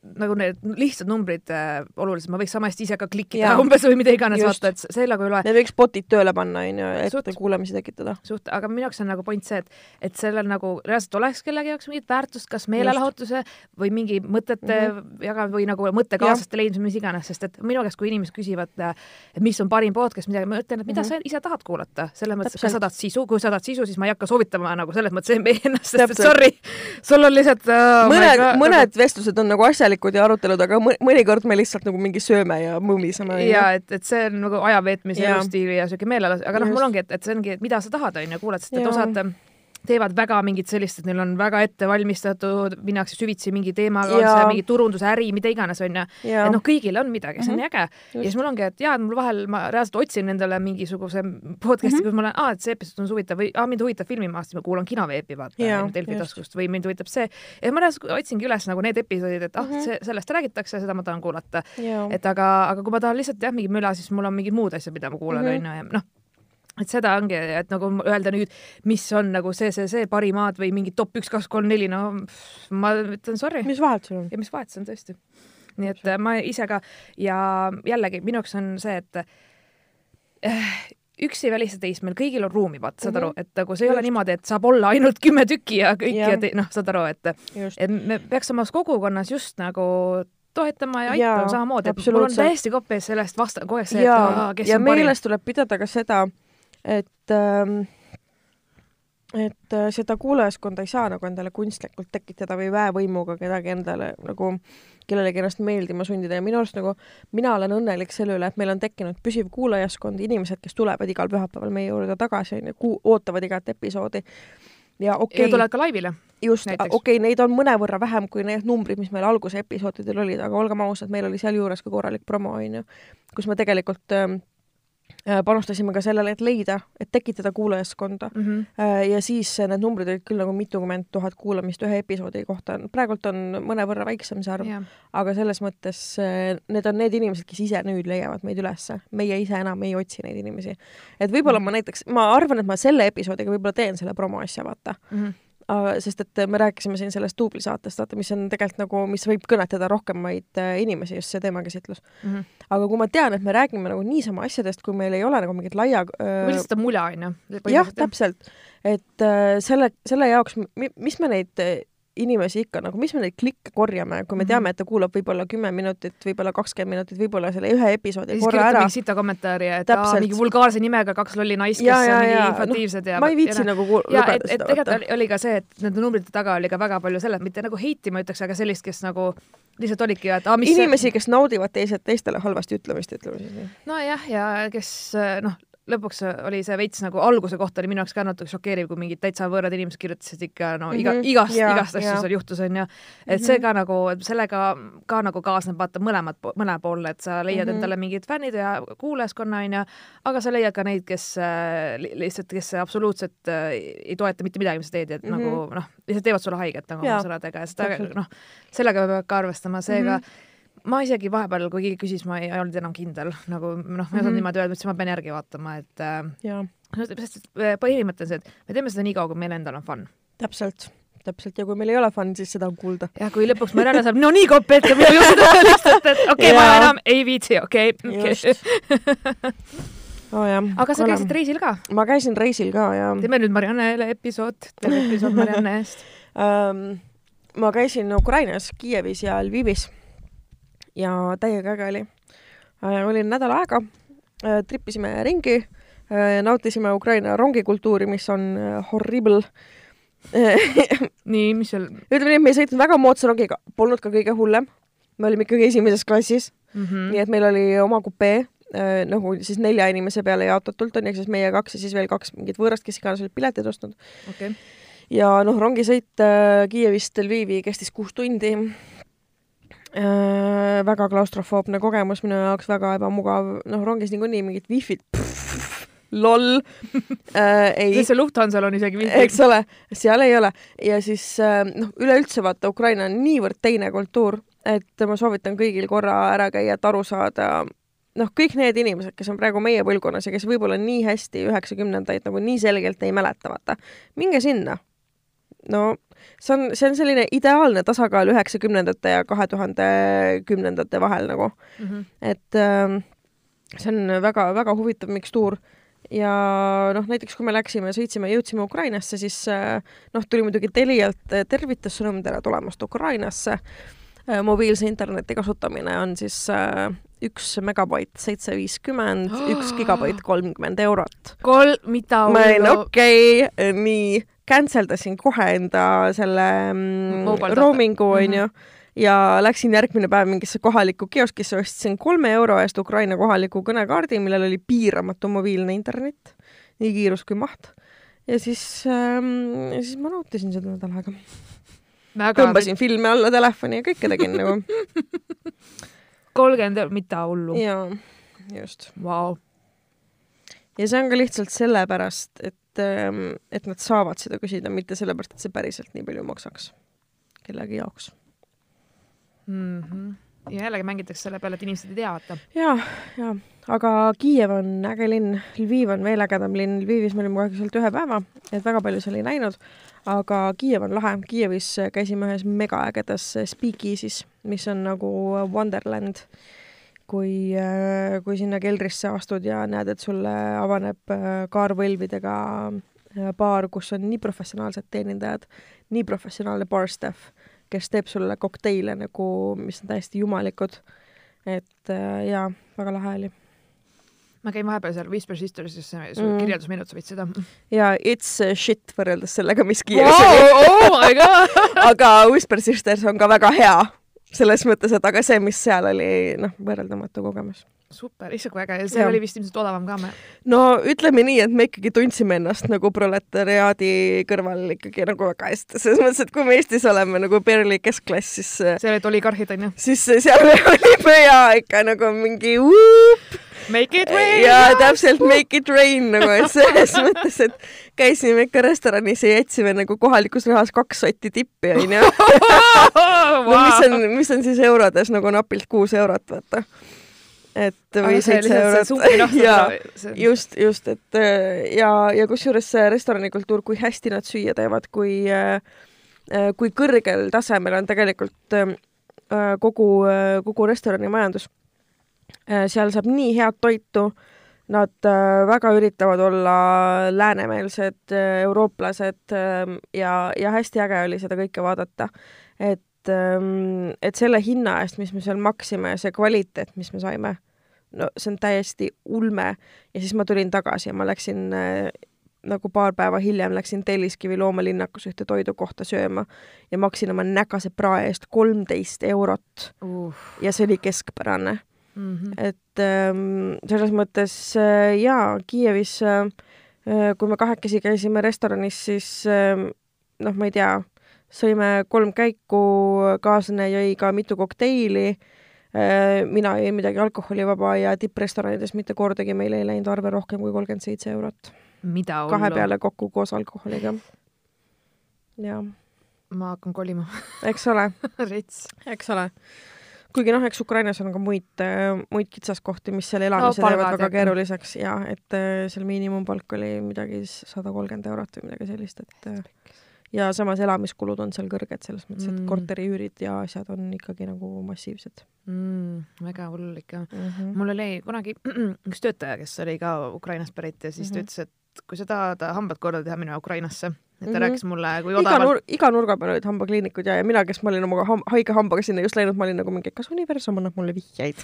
nagu need lihtsad numbrid äh, olulised, ma võiks sama hästi ise ka klikkida umbes või mida iganes vaata, et see nagu ei loe. Need võiks bot'id tööle panna, onju, et kuulamisi tekitada. suht, aga minu jaoks on nagu point see, et, et sellel nagu reaalselt oleks kellegi jaoks mingit väärtust, kas meelelahutuse või mingi mõtete mm -hmm. jaga- või nagu mõttekaaslaste leidmise, mis iganes, sest et minu käest, kui inimesed küsivad, äh, et mis on parim podcast, midagi, ma ütlen, et mida mm -hmm. sa ise tahad kuulata, selles mõttes, kas sa tahad sisu, kui sa tahad sisu, siis ma ei hakka soovitama nagu selles mõttes ennast, sest sorry, sul on lihtsalt uh, mõned, mõned vestlused on nagu asjalikud asjalikud ja arutelud, aga mõnikord me lihtsalt nagu mingi sööme ja mõmiseme. ja et, et see on nagu aja veetmise elustiili ja siuke meeleolu, aga noh, mul ongi, et, et see ongi, et mida sa tahad, onju, kuulad, sest et osad teevad väga mingit sellist, et neil on väga ette valmistatud, minnakse süvitsi mingi teemaga, on see mingi turunduse, äri, mida iganes, onju. et noh, kõigil on midagi, see on mm -hmm. äge. ja siis mul ongi, et jaa, mul vahel, ma reaalselt otsin endale mingisuguse podcast'i mm, -hmm. kus ma olen, aa, et see episood on huvitav või aa, mind huvitab filmimaastik, ma kuulan kinoveebi, vaata, Delfi taskust või mind huvitab see. ja ma reaalselt otsingi üles nagu need episoodid, et ah mm, -hmm. see, sellest räägitakse, seda ma tahan kuulata. et aga, aga kui ma tahan lihtsalt jah, mingi möla, siis mul on mingid muud asjad, mida ma kuulan, mhm. onju, ja noh et seda ongi, et nagu öelda nüüd, mis on nagu see, see, see parimad või mingi top üks, kaks, kolm, neli, no ma ütlen sorry. mis vahet sul on? ja mis vahet see on tõesti. nii et äh, ma ise ka ja jällegi minu jaoks on see, et äh, üks ei välista teist, meil kõigil on ruumi, vaata, saad Mhm. aru, et nagu see ei ole Just. niimoodi, et saab olla ainult kümme tükki ja kõik ja, ja noh, saad aru, et just. et me peaks omas kogukonnas just nagu toetama ja aitama samamoodi, et mul on täiesti kopp ees sellest vasta, kogu aeg see, et ja aa,, kes ja on parim. meeles tuleb pidada ka seda, et ähm, et äh, seda kuulajaskonda ei saa nagu endale kunstlikult tekitada või väevõimuga kedagi endale nagu kellelegi ennast meeldima sundida ja minu arust nagu mina olen õnnelik selle üle, et meil on tekkinud püsiv kuulajaskond, inimesed, kes tulevad igal pühapäeval meie juurde tagasi, onju, ootavad igat episoodi. ja okei ja tulevad ka laivile. just, okei okay,, neid on mõnevõrra vähem kui need numbrid, mis meil alguse episoodidel olid, aga olgem ausad, meil oli sealjuures ka korralik promo, onju, kus me tegelikult ähm, äh, panustasime ka sellele, et leida, et tekitada kuulajaskonda Mm -hmm. äh, ja siis äh, need numbrid olid küll nagu mitukümmend tuhat kuulamist ühe episoodi kohta, praegult on mõnevõrra väiksem see arv, Yeah. aga selles mõttes äh, need on need inimesed, kes ise nüüd leiavad meid ülesse, meie ise enam ei otsi neid inimesi. et võib-olla Mhm. ma näiteks, ma arvan, et ma selle episoodiga võib-olla teen selle promo asja, vaata Mm -hmm. Aga sest et me rääkisime siin sellest duublisaatest, vaata, mis on tegelikult nagu, mis võib kõnetada rohkemaid äh, inimesi, just see teemakäsitlus. Mm -hmm. aga kui ma tean, et me räägime nagu niisama asjadest, kui meil ei ole nagu mingit laia äh, või lihtsalt on mulja, onju. jah, täpselt, et äh, selle, selle jaoks, mis me neid äh, inimesi ikka nagu, mis me neid klikke korjame, kui me Mhm. teame, et ta kuulab võib-olla kümme minutit, võib-olla kakskümmend minutit, võib-olla selle ühe episoodi korra ära mingi. sita kommentaari, et aa, mingi vulgaarse nimega kaks lolli naist, kes Ja, on ja, infantiivsed ja ma ei viitsi ja, nagu kuul- ja et, et tegelikult oli ka see, et nende numbrite taga oli ka väga palju selle, mitte nagu heiti ma ütleks, aga sellist, kes nagu lihtsalt olidki, et aa, mis inimesi, kes naudivad teised teistele halvasti ütlemist, ütleme siis nii. nojah, ja kes noh, lõpuks oli see veits nagu alguse kohta oli minu jaoks ka natuke šokeeriv, kui mingid täitsa võõrad inimesed kirjutasid ikka no iga mm, Mhm. -hmm. igast igast asju seal juhtus onju. et see ka nagu, sellega ka nagu kaasneb vaata mõlemad, mõlepoolne, et sa leiad mm Mhm. -hmm. endale mingid fännid ja kuulajaskonna onju, aga sa leiad ka neid, kes äh, li- lihtsalt, kes absoluutselt äh, ei toeta mitte midagi, mis sa teed ja mm Mhm. -hmm. nagu noh, lihtsalt teevad sulle haiget nagu oma sõnadega ja seda noh, sellega peab ka arvestama, seega Mhm. mm -hmm ma isegi vahepeal, kui keegi küsis, ma ei, ei olnud enam kindel, nagu noh, ma ei osanud Mhm. niimoodi öelda, ütlesin, ma pean järgi vaatama, et äh, sest on see, et me teeme seda nii kaua, kui meil endal on fun. täpselt, täpselt ja kui meil ei ole fun, siis seda on kuulda. ja kui lõpuks Marianne saab no nii kopp ette minu juurde lihtsalt, et okei okay,, ma enam ei viitsi, okei okay, oh, jah. aga sa käisid reisil ka? ma käisin reisil ka ja teeme nüüd Mariannele episood, teeme episood Marianne eest. ähm, ma käisin Ukrainas, Kiievis ja Lvivis ja täiega äge oli äh,. olin nädal aega äh,, tripisime ringi äh,, nautisime Ukraina rongikultuuri, mis on horrible nii, mis seal ütleme nii, et me ei sõitnud väga moodsa rongiga, polnud ka kõige hullem. me olime ikkagi esimeses klassis mm? mm., -hmm. nii et meil oli oma kupee nagu siis nelja inimese peale jaotatult on ju, ehk siis meie kaks ja siis veel kaks mingit võõrast, kes iganes olid piletid ostnud. okei, ja noh, rongisõit äh, Kiievist Lvivi kestis kuus tundi. Väga klaustrofoobne kogemus minu jaoks, väga ebamugav, noh rongis niikuinii mingit wifi't, loll äh,. ei sest, see Lufthansal on isegi wifi. eks ole, seal ei ole ja siis äh, noh, üleüldse vaata Ukraina on niivõrd teine kultuur, et ma soovitan kõigil korra ära käia, et aru saada noh, kõik need inimesed, kes on praegu meie põlvkonnas ja kes võib-olla nii hästi üheksakümnendaid nagu nii selgelt ei mäleta, vaata, minge sinna. No see on, see on selline ideaalne tasakaal üheksakümnendate ja kahe tuhande kümnendate vahel nagu, mm. -hmm. et äh, see on väga-väga huvitav mikstuur ja noh, näiteks kui me läksime, sõitsime, jõudsime Ukrainasse, siis äh, noh, tuli muidugi Telialt äh, tervitussõnum tere tulemast Ukrainasse. mobiilse interneti kasutamine on siis äh, üks megabait seitse viiskümmend, üks gigabait kolmkümmend eurot. kolm, mida ma olin okei okay,, nii, cancel dasin kohe enda selle mm, roaming'u Mhm. onju ja läksin järgmine päev mingisse kohalikku kioskisse, ostsin kolme euro eest Ukraina kohaliku kõnekaardi, millel oli piiramatu mobiilne internet, nii kiirus kui maht. ja siis ähm,, siis ma nautisin seda nädal aega. tõmbasin filme alla telefoni ja kõike tegin nagu. kolmkümmend eurot, mida hullu. jaa, just. Vau. ja see on ka lihtsalt sellepärast, et, et nad saavad seda küsida, mitte sellepärast, et see päriselt nii palju maksaks kellegi jaoks. Mhm. ja jällegi mängitakse selle peale, et inimesed ei tea, vaata. ja, ja, aga Kiiev on äge linn, Lviv on veel ägedam linn, Lvivis me olime kahjuks ainult ühe päeva, et väga palju seal ei näinud, aga Kiiev on lahe, Kiievis käisime ühes megaägedas Speakeasy's, mis on nagu Wonderland kui, kui sinna keldrisse astud ja näed, et sulle avaneb äh, kaarvõlvidega äh, baar, kus on nii professionaalsed teenindajad, nii professionaalne bar staff, kes teeb sulle kokteile nagu, mis on täiesti jumalikud. et äh, jaa, väga lahe oli ma käin vahepeal seal Whisper Sistersis, mm. kirjeldusminut, sa võid seda. ja it's shit võrreldes sellega, mis Kiievis oli. oh my god aga Whisper Sisters on ka väga hea selles mõttes, et aga see, mis seal oli, noh, võrreldamatu kogemus. super, issand kui äge ja see ja. oli vist ilmselt odavam ka me. no ütleme nii, et me ikkagi tundsime ennast nagu proletariaadi kõrval ikkagi nagu väga hästi, selles mõttes, et kui me Eestis oleme nagu barely keskklass, siis seal olid oligarhid onju? siis seal olime ja ikka nagu mingi uup Make it rain! jaa, täpselt make it rain nagu, et selles mõttes, et käisime ikka restoranis ja jätsime nagu kohalikus rahas kaks sotti tippi, onju. no mis on, mis on siis eurodes nagu napilt kuus eurot, vaata. et või seitse eurot. just, just, et ja, ja kusjuures see restoranikultuur, kui hästi nad süüa teevad, kui, kui kõrgel tasemel on tegelikult kogu, kogu restoranimajandus Äh, seal saab nii head toitu, nad äh, väga üritavad olla läänemeelsed äh, eurooplased ähm, ja, ja hästi äge oli seda kõike vaadata. et, ähm, et selle hinna eest, mis me seal maksime ja see kvaliteet, mis me saime, no see on täiesti ulme. Ja siis ma tulin tagasi ja ma läksin nagu paar päeva hiljem läksin Telliskivi loomalinnakus ühte toidukohta sööma ja maksin oma nägase prae eest kolmteist eurot. Uh.. ja see oli keskpärane mm. -hmm. et ähm, selles mõttes äh, jaa, Kiievis äh, äh, kui me kahekesi käisime restoranis, siis äh, noh, ma ei tea, sõime kolm käiku, kaaslane jõi ka mitu kokteili äh,, mina jõin midagi alkoholivaba ja tipprestoranides mitte kordagi meil ei läinud arve rohkem kui kolmkümmend seitse eurot. kahe peale kokku koos alkoholiga. jah. ma hakkan kolima eks ole rets. eks ole kuigi noh, eks Ukrainas on ka muid, muid kitsaskohti, mis seal elamise no, teevad väga keeruliseks ja et äh, seal miinimumpalk oli midagi sada kolmkümmend eurot või midagi sellist, et äh, ja samas elamiskulud on seal kõrged, selles mõttes, et mm. korteriüürid ja asjad on ikkagi nagu massiivsed mm,. väga hull ikka mm. -hmm. mul oli kunagi üks töötaja, kes oli ka Ukrainast pärit ja siis mm -hmm. ta ütles, et kui sa tahad hambad korda teha, mine Ukrainasse et ta mm -hmm. rääkis mulle, kui odavalt iga, nur iga nurga peal olid hambakliinikud ja, ja mina, kes ma olin oma ham haige hambaga sinna just läinud, ma olin nagu mingi, kas universum annab mulle vihjeid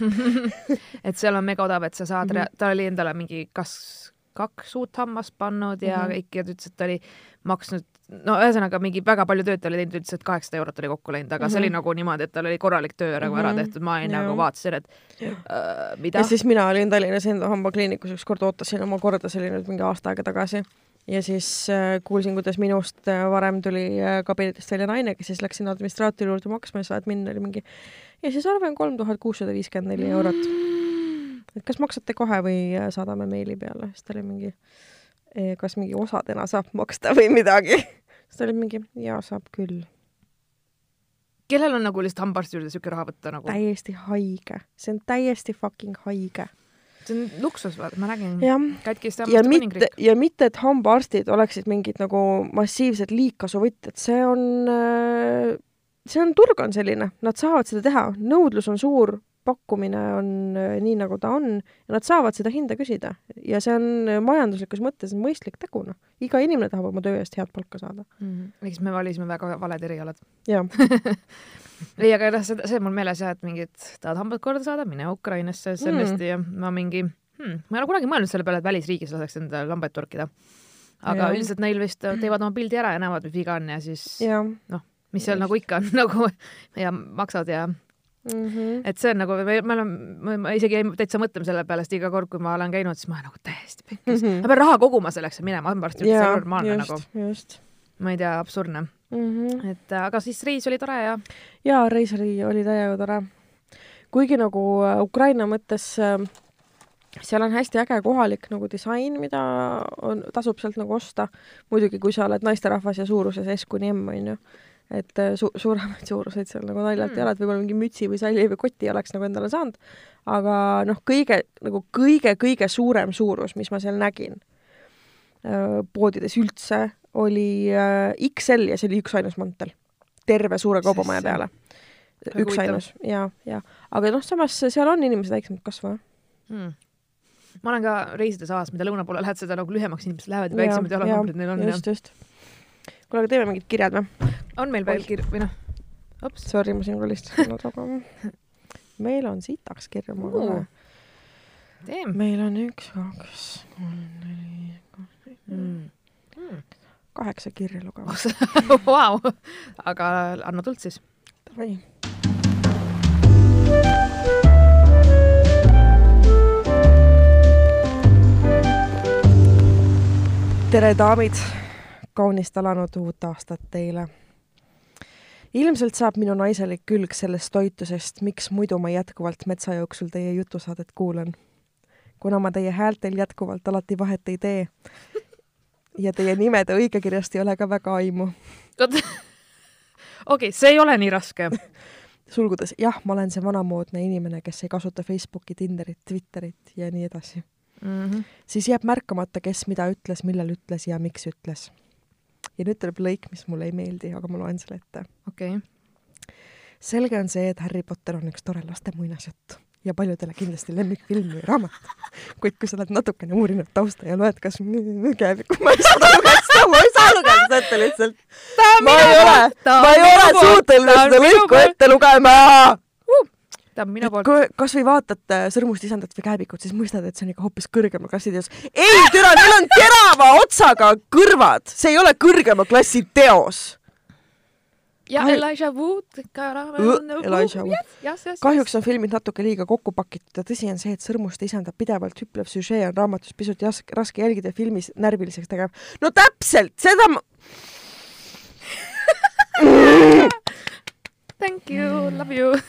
et seal on mega odav, et sa saad mm, -hmm. ta oli endale mingi kas kaks uut hammast pannud ja mm -hmm. kõik ja ta ütles, et ta oli maksnud, no ühesõnaga mingi väga palju tööd ta oli teinud, ütles, et kaheksasada eurot oli kokku läinud, aga mm -hmm. see oli mhm. nagu niimoodi, et tal oli korralik töö nagu mm -hmm. ära mhm. tehtud, ma olin nagu vaatasin, et äh, mida. ja siis mina olin Tallinnas enda hambakliinikus, ükskord ootasin oma korda, see oli nüüd mingi aasta aega tagasi ja siis äh, kuulsin, kuidas minust äh, varem tuli äh, kabinetist välja naine, kes siis läks sinna administraatori juurde maksma ja saad minna, oli mingi ja siis arve on kolm tuhat kuussada viiskümmend neli eurot. et kas maksate kohe või saadame meili peale, siis ta oli mingi kas mingi osadena saab maksta või midagi. siis ta oli mingi, jaa, saab küll. kellel on nagu lihtsalt hambaarsti juurde siuke raha võtta nagu? täiesti haige, see on täiesti fucking haige see on luksus, vaata, ma nägin. katkiste hammaste kuningriik. ja mitte, et hambaarstid oleksid mingid nagu massiivsed liigkasuvõtjad, see on, äh, see on, turg on selline, nad saavad seda teha, nõudlus on suur, pakkumine on äh, nii, nagu ta on ja nad saavad seda hinda küsida ja see on äh, majanduslikus mõttes mõistlik tegu, noh. iga inimene tahab oma töö eest head palka saada mm. -hmm. eks me valisime väga valed erialad. jah ei, aga noh, see, see on mul meeles jah, et mingid tahad hambad korda saada, mine Ukrainasse, sellest mm. ja ma mingi hmm,, ma ei ole kunagi mõelnud selle peale, et välisriigis laseks endale lambaid torkida. aga ja. üldiselt neil vist teevad oma pildi ära ja näevad, mis viga on ja siis noh, mis seal Just. nagu ikka on nagu ja maksad ja Mm -hmm. et see on nagu, me oleme, ma isegi jäin täitsa mõtlema selle peale, sest iga kord, kui ma olen käinud, siis ma olen nagu täiesti pekkis mm. -hmm. ma pean raha koguma selleks, et minema hambaarsti juurde, see on normaalne just, nagu. just. Ma ei tea, absurdne mm. -hmm. et aga siis reis oli tore ja? jaa, reis oli, oli täiega tore. kuigi nagu äh, Ukraina mõttes äh, seal on hästi äge kohalik nagu disain, mida on, tasub sealt nagu osta. muidugi, kui sa oled naisterahvas ja suuruses S kuni M, on ju. et äh, su-, suuremaid suuruseid seal nagu naljalt mm. ei ole, et võib-olla mingi mütsi või salli või koti oleks nagu endale saanud. aga noh, kõige, nagu kõige-kõige suurem suurus, mis ma seal nägin poodides üldse, oli äh, XL ja see oli üksainus mantel. terve suure kaubamaja peale. Üksainus ja, ja aga noh, samas seal on inimesed väiksemad kasvama. mm. ma olen ka reisida saas, mida lõuna poole lähed, seda nagu lühemaks inimesed lähevad ja väiksemad jalanumbrid neil on. just, just. kuule, aga teeme mingid kirjad või? on meil veel Oi. kir- või noh, ops, Sorry, ma siin kolistasin natuke. meil on sitaks kirju, ma kohe. meil on üks, kaks, kolm, neli, mm. mm. Kaheksa kirja lugema. Vau, aga anna tuld siis. Davai. tere, daamid! kaunist alanud uut aastat teile! ilmselt saab minu naiselik külg sellest toitusest, miks muidu ma jätkuvalt metsa jooksul teie jutusaadet kuulan. kuna ma teie häältel jätkuvalt alati vahet ei tee ja teie nimede õigekirjast ei ole ka väga aimu. okei okay,, see ei ole nii raske. sulgudes, jah, ma olen see vanamoodne inimene, kes ei kasuta Facebooki, Tinderit, Twitterit ja nii edasi. Mm -hmm. siis jääb märkamata, kes mida ütles, millal ütles ja miks ütles. ja nüüd tuleb lõik, mis mulle ei meeldi, aga ma loen selle ette. okei okay. selge on see, et Harry Potter on üks tore laste muinasjutt ja paljudele kindlasti lemmikfilm või raamat. kuid kui sa oled natukene uurinud tausta ja loed kas käevikku, ma ei saa lugeda seda, ma ei saa lugeda seda ette lihtsalt. ma ei ole, ma ei ole suuteline seda lõiku ette lugema ta on minu poolt. kui kasvõi vaatad äh, Sõrmust isandat või Kääbikut, siis mõistad, et see on ikka hoopis kõrgema klassi teos. ei, türa, neil on terava otsaga kõrvad, see ei ole kõrgema klassi teos. Ja Kahju- Elijah Wood ka Õ, Elijah Wood. jah, jah. kahjuks on filmid natuke liiga kokku pakitud ja tõsi on see, et Sõrmuste isanda pidevalt hüplev süžee on raamatus pisut jas- raske jälgida ja filmis närviliseks tegev. no täpselt, seda ma... Thank you, love you.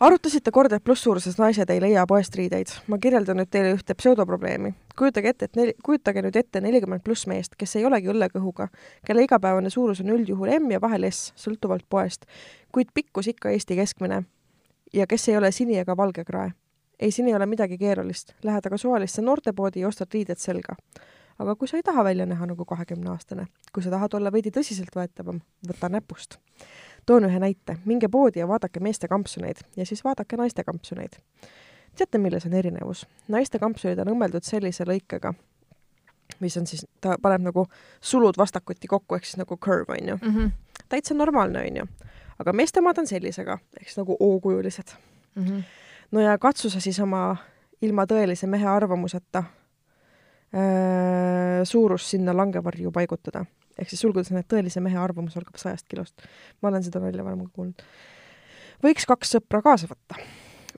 arutasite kord, et plusssuuruses naised ei leia poest riideid. ma kirjeldan nüüd teile ühte pseudoprobleemi. kujutage ette, et neli, kujutage nüüd ette nelikümmend pluss meest, kes ei olegi õllekõhuga, kelle igapäevane suurus on üldjuhul M ja vahel S, sõltuvalt poest, kuid pikkus ikka Eesti keskmine. ja kes ei ole sini- ega valgekrae. ei, siin ei ole midagi keerulist. Lähed aga suvalisse noortepoodi ja ostad riided selga. aga kui sa ei taha välja näha nagu kahekümneaastane, kui sa tahad olla veidi tõsiseltvõetavam, võta näpust toon ühe näite, minge poodi ja vaadake meeste kampsuneid ja siis vaadake naiste kampsuneid. teate, milles on erinevus? naiste kampsunid on õmmeldud sellise lõikega, mis on siis, ta paneb nagu sulud vastakuti kokku, ehk siis nagu curve, on ju. mm. -hmm. täitsa normaalne, on ju. aga meeste omad on sellisega, ehk siis nagu O-kujulised. Mm -hmm. no ja katsu sa siis oma ilma tõelise mehe arvamuseta öö, suurus sinna langevarju paigutada ehk siis sulgudes on, et tõelise mehe arvamus algab sajast kilost. ma olen seda nalja varem kuulnud. võiks kaks sõpra kaasa võtta.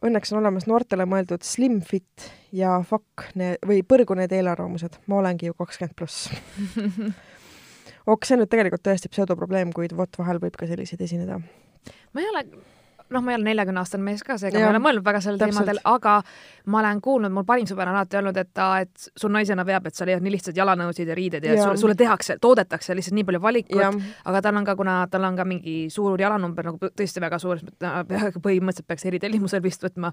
Õnneks on olemas noortele mõeldud Slim Fit ja Fuck ne- või põrgu need eelarvamused. ma olengi ju kakskümmend pluss. ok, see on nüüd tegelikult tõesti pseudoprobleem, kuid vot vahel võib ka selliseid esineda. ma ei ole, noh, ma ei ole neljakümne aastane mees ka, seega Jah, ma ei ole mõelnud väga sellel teemadel, aga ma olen kuulnud, mul parim sõber on alati öelnud, et ta, et sul naisena veab, et sa leiad nii lihtsalt jalanõusid ja riided ja, ja. Sulle, sulle tehakse, toodetakse lihtsalt nii palju valikut, aga tal on ka, kuna tal on ka mingi suur jalanumber nagu tõesti väga suur, põhimõtteliselt peaks eritellimusel vist võtma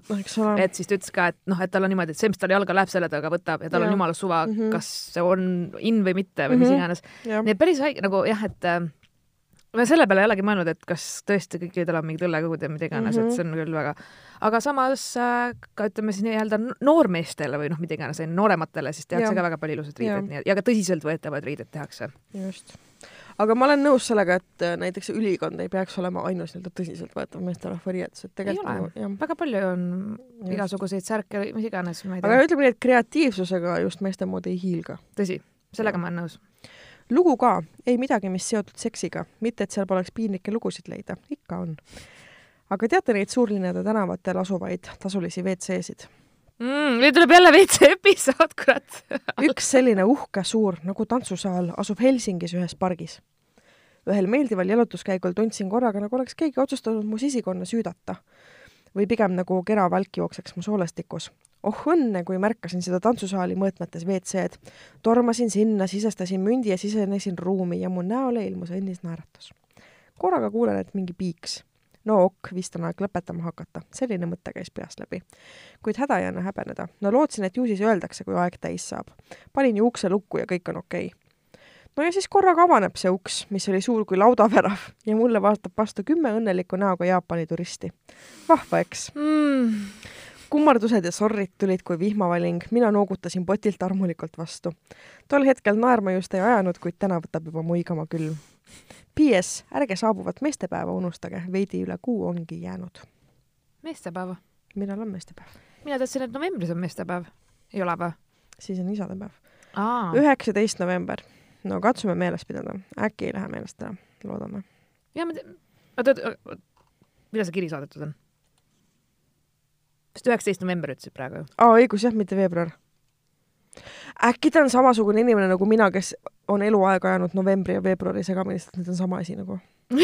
et siis ta ütles ka, et noh, et tal on niimoodi, et see, mis tal jalga läheb, selle ta ka võtab ja tal Jah. on jumala suva mm. -hmm. kas see on in või mitte või mis Mhm. iganes. nii et päris haige nagu jah, et äh, ma selle peale ei olegi mõelnud, et kas tõesti kõikidel on mingid õllekõhud ja mida iganes mm, Mhm. -hmm. et see on küll väga, aga samas äh, ka ütleme siis nii-öelda noormeestele või noh, mida iganes, noorematele siis tehakse Jah. ka väga palju ilusaid Jah. riideid nii, ja ka tõsiseltvõetavaid riideid tehakse. just. aga ma olen nõus sellega, et äh, näiteks ülikond ei peaks olema ainus nii-öelda tõsiseltvõetav meesterahva riietus, et tegelikult Ei ole. väga palju on Just. igasuguseid särke mis iganes, aga ütleme nii, et kreatiivsusega just meeste moodi ei hiilga. tõsi, sellega Jah. ma olen nõus. Lugu ka, ei midagi, mis seotud seksiga, mitte et seal poleks piinlikke lugusid leida, ikka on. aga teate neid suurlinnade tänavatel asuvaid tasulisi WC-sid? mm,. nüüd tuleb jälle veits episood, kurat. üks selline uhke suur nagu tantsusaal asub Helsingis ühes pargis. ühel meeldival jalutuskäigul tundsin korraga, nagu oleks keegi otsustanud mu sisikonna süüdata. või pigem nagu kera välk jookseks mu soolestikus. Oh õnne, kui märkasin seda tantsusaali mõõtmetes WC-d. tormasin sinna, sisestasin mündi ja sisenesin ruumi ja mu näole ilmus õnnis naeratus. korraga kuulen, et mingi piiks. no ok, vist on aeg lõpetama hakata, selline mõte käis peast läbi. kuid häda ei anna häbeneda. no lootsin, et ju siis öeldakse, kui aeg täis saab. panin ju ukse lukku ja kõik on okei okay no ja siis korraga avaneb see uks, mis oli suur kui laudavärav ja mulle vaatab vastu kümme õnnelikku näoga Jaapani turisti. vahva, eks mm.? Kummardused ja sorrid tulid kui vihmavaling, mina noogutasin potilt armulikult vastu. tol hetkel naerma just ei ajanud, kuid täna võtab juba muigama küll. PS, ärge saabuvat meestepäeva unustage, veidi üle kuu ongi jäänud. meestepäeva? millal on meestepäev? mina teadsin, et novembris on meestepäev. ei ole või? siis on isadepäev. üheksateist november. no katsume meeles pidada, äkki ei lähe meelest ära, loodame. ja ma tean, oota, oota, millal see kiri saadetud on? Vist üheksateist november ütlesid praegu ju. aa, õigus jah, mitte veebruar. äkki ta on samasugune inimene nagu mina, kes on eluaeg ajanud novembri ja veebruari segamini, sest need on sama asi nagu.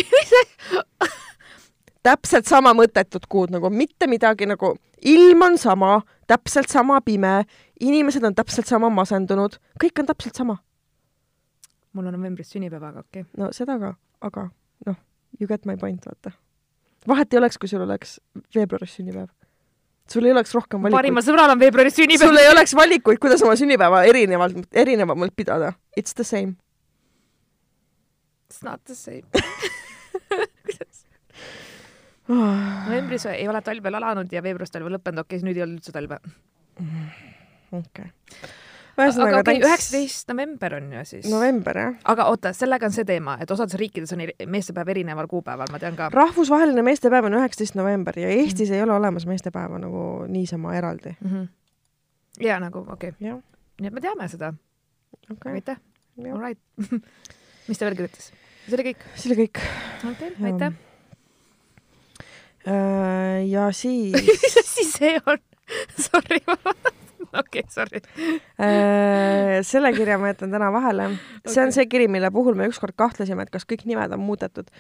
täpselt sama mõttetut kuud nagu, mitte midagi nagu, ilm on sama, täpselt sama pime, inimesed on täpselt sama masendunud, kõik on täpselt sama. mul on novembris sünnipäev, aga okei okay.. no seda ka, aga noh, you get my point, vaata. vahet ei oleks, kui sul oleks veebruaris sünnipäev. Sul ei oleks rohkem valikuid. parimal sõbral on veebruaris sünnipäev. sul ei oleks valikuid, kuidas oma sünnipäeva erinevalt, erinevamalt pidada. It's the same. It's not the same okei novembris ei ole talv veel alanud ja veebruaris talv on lõppenud, okei okay,, siis nüüd ei olnud üldse talve. okay. Aga ühesõnaga okei okay,, üheksateist november on ju siis. november, jah. aga oota, sellega on see teema, et osades riikides on meestepäev erineval kuupäeval, ma tean ka. rahvusvaheline meestepäev on üheksateist november ja Eestis ei ole olemas meestepäeva nagu niisama eraldi. mm. -hmm. ja nagu okei okay., nii et me teame seda okay.. aitäh, all right mis ta veel kirjutas? see oli kõik? see oli kõik. Jah. aitäh. ja siis mis asi see on? Sorry, okei, sorry. äh, selle kirja ma jätan täna vahele. see on Okei. see kiri, mille puhul me ükskord kahtlesime, et kas kõik nimed on muudetud.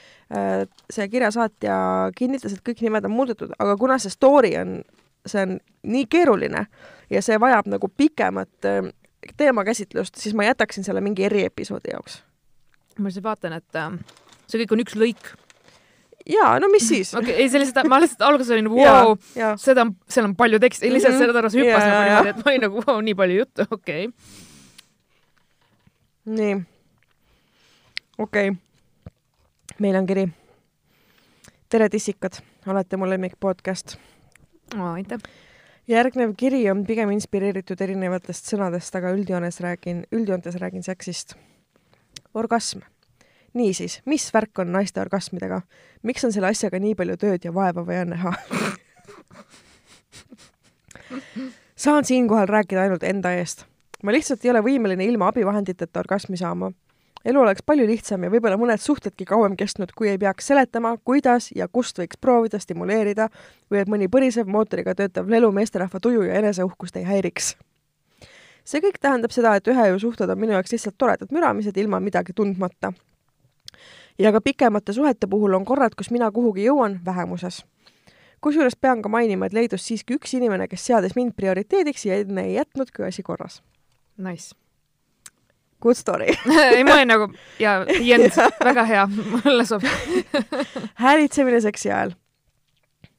see kirjasaatja kinnitas, et kõik nimed on muudetud, aga kuna see story on, see on nii keeruline ja see vajab nagu pikemat äh, teemakäsitlust, siis ma jätaksin selle mingi eriepisoodi jaoks. ma lihtsalt vaatan, et äh, see kõik on üks lõik. jaa, no mis siis? okei, ei see lihtsalt, ma lihtsalt alguses olin vau, jaa. seda on, seal on palju teksti, lihtsalt Mhm. selle pärast hüppas nagu niimoodi, et ma olin nagu vau, nii palju juttu, okei okay.. nii. okei okay.. meil on kiri. tere, tissikad, olete mu lemmik podcast. aitäh. järgnev kiri on pigem inspireeritud erinevatest sõnadest, aga üldjoones räägin, üldjoontes räägin seksist. orgasm. niisiis, mis värk on naiste orgasmidega? miks on selle asjaga nii palju tööd ja vaeva vaja näha? saan siinkohal rääkida ainult enda eest. ma lihtsalt ei ole võimeline ilma abivahenditeta orgasmi saama. elu oleks palju lihtsam ja võib-olla mõned suhtedki kauem kestnud, kui ei peaks seletama, kuidas ja kust võiks proovida stimuleerida või et mõni põrisev mootoriga töötav lelu meesterahva tuju ja eneseuhkust ei häiriks. see kõik tähendab seda, et ühe öö suhted on minu jaoks lihtsalt toredad müramised ilma midagi tundmata. Ja ka pikemate suhete puhul on korrad, kus mina kuhugi jõuan vähemuses kusjuures pean ka mainima, et leidus siiski üks inimene, kes seadis mind prioriteediks ja enne ei jätnud, kui asi korras. Nice. Good story. ei, ma olin nagu ja end, väga hea, mulle sobib. häälitsemine seksi ajal.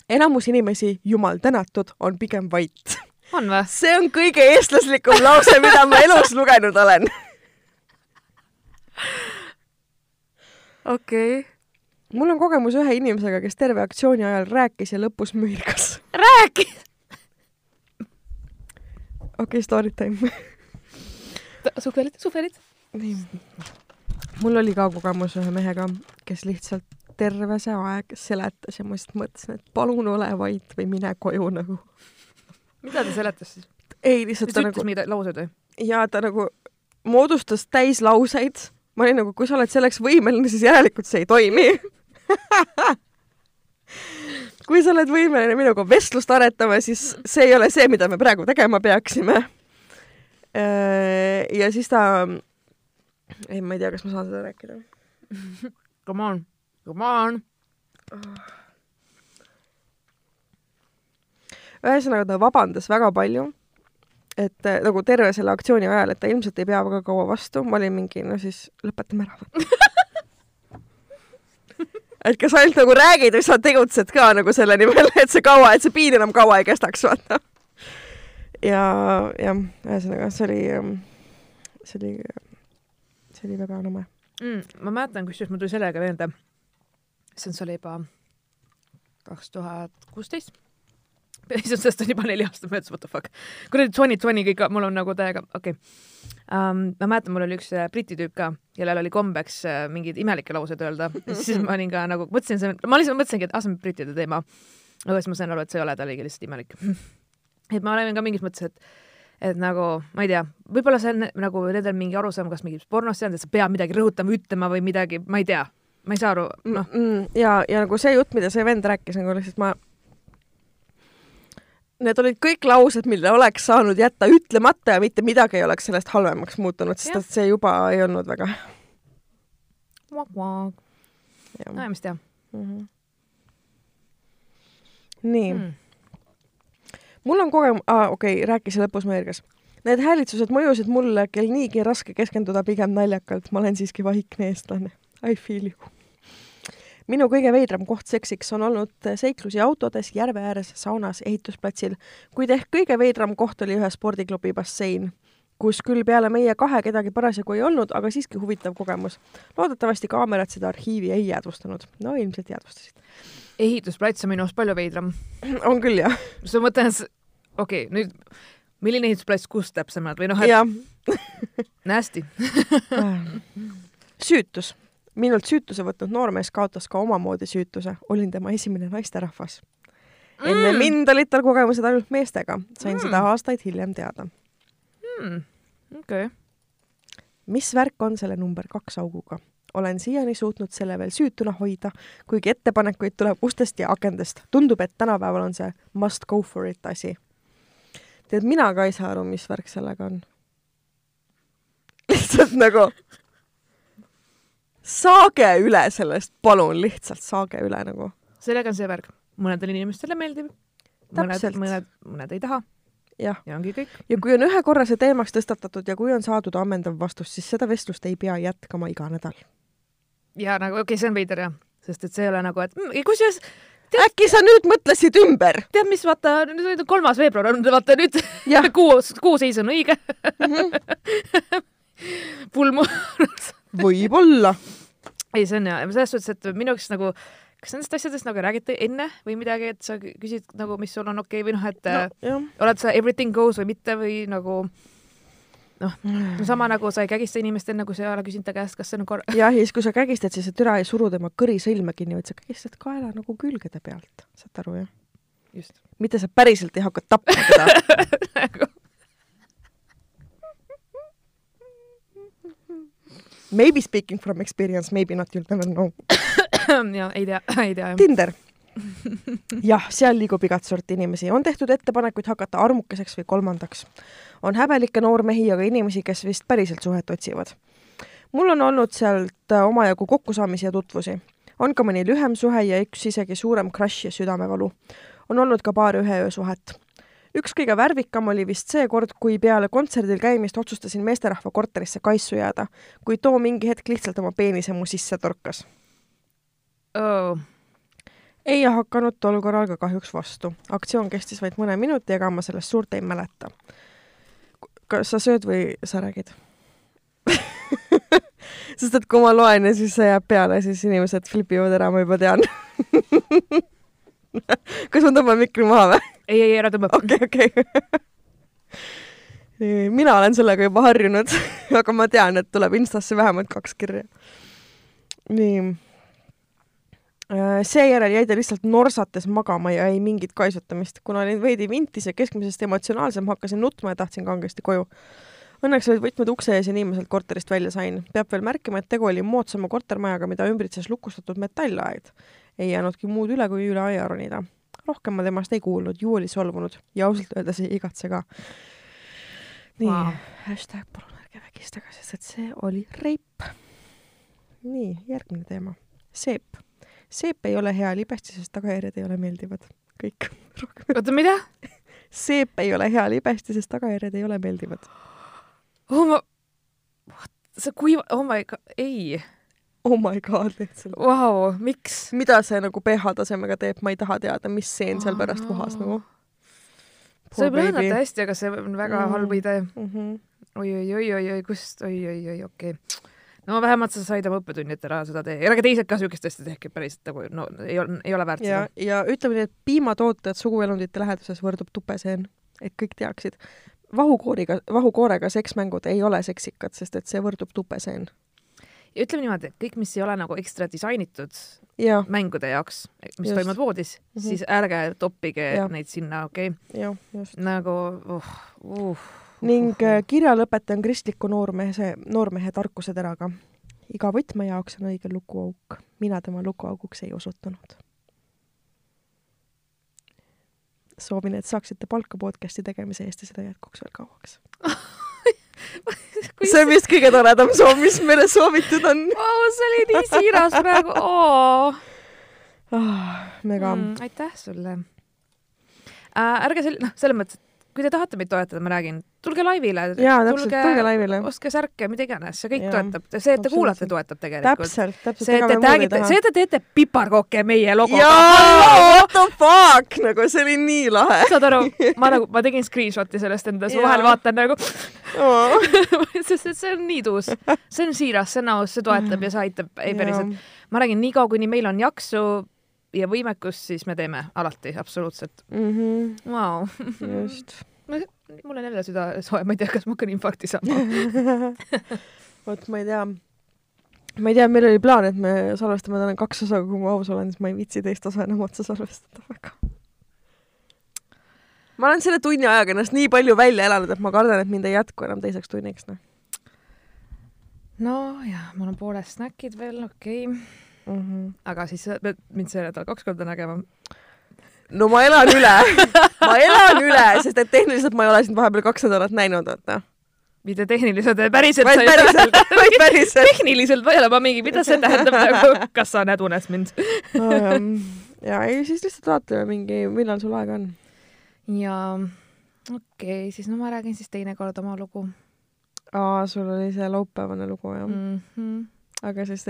enamus inimesi, jumal tänatud, on pigem vait. on või? see on kõige eestlaslikum lause, mida ma elus lugenud olen. Okei okay.. mul on kogemus ühe inimesega, kes terve aktsiooni ajal rääkis ja lõpus müürgas. räägi. okei okay,, story time. suhvelid, suhvelid. nii. mul oli ka kogemus ühe mehega, kes lihtsalt terve see aeg seletas ja ma lihtsalt mõtlesin, et palun ole vait või mine koju nagu. mida ta seletas siis? ei, lihtsalt ta ütles nagu mingeid lauseid või? ja ta nagu moodustas täislauseid. Ma olin nagu, kui sa oled selleks võimeline, siis järelikult see ei toimi. kui sa oled võimeline minuga vestlust aretama, siis see ei ole see, mida me praegu tegema peaksime. ja siis ta, ei, ma ei tea, kas ma saan seda rääkida. Come on, come on. ühesõnaga ta vabandas väga palju, et nagu terve selle aktsiooni ajal, et ta ilmselt ei pea väga kaua vastu, ma olin mingi, no siis lõpetame ära. et kas ainult nagu räägid või sa tegutsed ka nagu selle nimel, et see kaua, et see piin enam kaua ei kestaks, vaata. ja, jah, ühesõnaga see oli, see oli, see oli väga nõme mm,. ma mäletan, kusjuures mul tuli sellega meelde, issand, see oli juba kaks tuhat kuusteist issand, sellest on juba neli aastat möödas, what the fuck. kuradi twenty twenty kõik, mul on nagu täiega, okei okay. um,. ma mäletan, mul oli üks äh, briti tüüp ka, kellel oli kombeks äh, mingeid imelikke lauseid öelda siis ma olin ka nagu, mõtlesin, ma lihtsalt mõtlesingi, et ah, see on brittide teema. aga siis ma sain aru, et see ei ole, ta oligi lihtsalt imelik. et ma olen ka mingis mõttes, et et nagu, ma ei tea, võib-olla see on nagu nendel mingi arusaam, kas mingis pornos see on, et sa pead midagi rõhutama, ütlema või midagi, ma ei tea, ma ei saa aru, noh mm, mm,. ja, ja nagu see jutt, mida see vend rääkis nagu lihtsalt ma need olid kõik laused, mille oleks saanud jätta ütlemata ja mitte midagi ei oleks sellest halvemaks muutunud, sest et see juba ei olnud väga. no mis teha mm. -hmm. nii mm.. mul on kogemus ah,, okei okay,, rääkis lõpus Meergas. Need häälitsused mõjusid mulle, kel niigi raske keskenduda pigem naljakalt, ma olen siiski vaikne eestlane. I feel you minu kõige veidram koht seksiks on olnud seiklusi autodes, järve ääres, saunas, ehitusplatsil, kuid ehk kõige veidram koht oli ühe spordiklubi bassein, kus küll peale meie kahe kedagi parasjagu ei olnud, aga siiski huvitav kogemus. loodetavasti kaamerad seda arhiivi ei jäädvustanud. no ilmselt jäädvustasid. ehitusplats on minu arust palju veidram. on küll, jah. sa mõtled, okei okay,, nüüd milline ehitusplats, kus täpsemalt või noh, et Nasty süütus minult süütuse võtnud noormees kaotas ka omamoodi süütuse, olin tema esimene naisterahvas. enne mm. mind olid tal kogemused ainult meestega, sain mm. seda aastaid hiljem teada mm.. okei okay.. mis värk on selle number kaks auguga? olen siiani suutnud selle veel süütuna hoida, kuigi ettepanekuid tuleb ustest ja akendest. tundub, et tänapäeval on see must go for it asi. tead, mina ka ei saa aru, mis värk sellega on. lihtsalt nagu saage üle sellest, palun, lihtsalt saage üle nagu. sellega on see värk, mõnedele inimestele meeldib, mõned, mõned, mõned ei taha. ja, ongi kõik. ja kui on ühe korra see teemaks tõstatatud ja kui on saadud ammendav vastus, siis seda vestlust ei pea jätkama iga nädal. ja nagu okei okay,, see on veider jah, sest et see ei ole nagu, et mm, kusjuures Tead, äkki sa nüüd mõtlesid ümber? tead, mis vaata, nüüd on kolmas veebruar on, vaata nüüd kuu, kuu seis on õige mm. -hmm. pulmu võib-olla. Ei, see on hea, selles suhtes, et minu jaoks nagu kas nendest asjadest nagu räägite enne või midagi, et sa küsid nagu, mis sul on okei okay, või noh, et no, oled sa everything goes või mitte või nagu noh, sama nagu sa ei kägista inimest enne, kui sa ei ole küsinud ta käest, kas see on kor-. jah, ja siis, kui sa kägistad, siis sa türa ei suru tema kõrisõlme kinni, vaid sa kägistad kaela nagu külgede pealt, saad aru, jah? just. mitte sa päriselt ei hakka tapma teda Maybe speaking from experience, maybe not, you'll never know. jah, ei tea, ei tea. Tinder. jah, seal liigub igat sorti inimesi. on tehtud ettepanekuid hakata armukeseks või kolmandaks. on häbelikke noormehi ja ka inimesi, kes vist päriselt suhet otsivad. mul on olnud sealt omajagu kokkusaamisi ja tutvusi. on ka mõni lühem suhe ja üks isegi suurem crush ja südamevalu. on olnud ka paar ühe öö suhet üks kõige värvikam oli vist see kord, kui peale kontserdil käimist otsustasin meesterahva korterisse kaisu jääda, kuid too mingi hetk lihtsalt oma peenise mu sisse torkas oh.. ei hakanud tol korral ka kahjuks vastu. aktsioon kestis vaid mõne minuti, ega ma sellest suurt ei mäleta. kas sa sööd või sa räägid sest et kui ma loen ja siis see jääb peale, siis inimesed flipivad ära, ma juba tean kas ma tõmban mikri maha või? Ei, ei, ära tõmba. okei, okei. mina olen sellega juba harjunud aga ma tean, et tuleb Instasse vähemalt kaks kirja. nii. Äh, seejärel jäi ta lihtsalt norsates magama ja ei mingit kaisutamist. kuna olin veidi vintis ja keskmisest emotsionaalsem, hakkasin nutma ja tahtsin kangesti koju. Õnneks olid võtmed ukse ees ja nii ma sealt korterist välja sain. peab veel märkima, et tegu oli moodsama kortermajaga, mida ümbritses lukustatud metallaed. ei jäänudki muud üle, kui üle aia ronida rohkem ma temast ei kuulnud, ju oli solvunud ja ausalt öeldes ei igatse ka. nii wow., hashtag palun ärge vägistage, sest et see oli reip. nii, järgmine teema. seep. seep ei ole hea libesti, sest tagajärjed ei ole meeldivad. kõik. oota, mida? seep ei ole hea libesti, sest tagajärjed ei ole meeldivad. oh ma, see kuiva, oh my god, ei oh my god, lihtsalt. Vau, miks? mida see nagu pH tasemega teeb, ma ei taha teada, mis seen seal pärast vohas nagu. see võib lõhnata hästi, aga see on väga Mm. halb idee. mm. -hmm. oi-oi-oi-oi-oi, kust, oi-oi-oi, okei okay.. no vähemalt sa said oma õppetunni, et ära seda tee, ärge teised ka siukest asja tehke päriselt nagu no ei ole, ei ole väärt ja ja ütleme nii, et piimatooted suguelundite läheduses võrdub tupeseen, et kõik teaksid. vahukooriga, vahukoorega seksmängud ei ole seksikad, sest et see võrdub tupeseen. Ja ütleme niimoodi, et kõik, mis ei ole nagu ekstra disainitud jah, mängude jaoks, mis Just. toimuvad voodis mm. -hmm. siis ärge toppige Jah. neid sinna, okei okay?, jah, just. nagu uh, uh, ning äh, kirjalõpetaja on kristliku noormehe, noormehe tarkuseteraga. iga võtme jaoks on õige lukuauk. mina tema lukuauguks ei osutunud. soovin, et saaksite palka podcast'i tegemise eest ja seda jätkuks veel kauaks. See on vist kõige toredam soov, mis meile soovitud on oh,. see oli nii siiras praegu oh.. ah,. mega mm,. aitäh sulle äh,. ärge sel-, noh, selles mõttes, et kui te tahate meid toetada, ma räägin, tulge laivile. täpselt, tulge laivile. ostke särke, mida iganes, see kõik Jaa, toetab, see, et te kuulate, toetab tegelikult. täpselt, täpselt. see, et te tagite, see, et te teete piparkooke meie logoga. jaa, what the fuck, nagu see oli nii lahe saad aru, ma nagu, ma tegin screenshot'i sellest enda, siis ma Jaa. vahel vaatan nagu, oh.. sest et see on nii tuus, see on siiras, see on aus, see toetab ja see aitab, ei päriselt. ma räägin, niikaua kuni meil on jaksu ja võimekust, siis me teeme alati, absoluutselt. mm. -hmm. Vau, just. mul on jälle süda soe, ma ei tea, kas ma hakkan infarkti saama. vot ma ei tea, ma ei tea, meil oli plaan, et me salvestame täna kaks osa, kui ma aus olen, siis ma ei viitsi teist osa enam otsa salvestada väga. ma olen selle tunni ajaga ennast nii palju välja elanud, et ma kardan, et mind ei jätku enam teiseks tunniks, noh nojah, mul on pooled snäkid veel, okei okay., mm -hmm. aga siis sa pead mind see nädal kaks korda nägema. no ma elan üle, ma elan üle, sest et tehniliselt ma ei ole sind vahepeal kaks nädalat näinud, vaata. mitte tehniliselt, päriselt vaid päriselt, vaid päriselt. tehniliselt ma ei ole, ma mingi, mida see tähendab nagu, kas sa näed unes mind? ja ei, siis lihtsalt vaatame mingi, millal sul aega on. ja okei okay,, siis no ma räägin siis teinekord oma lugu aa, sul oli see laupäevane lugu jah mm. -hmm. Aga siis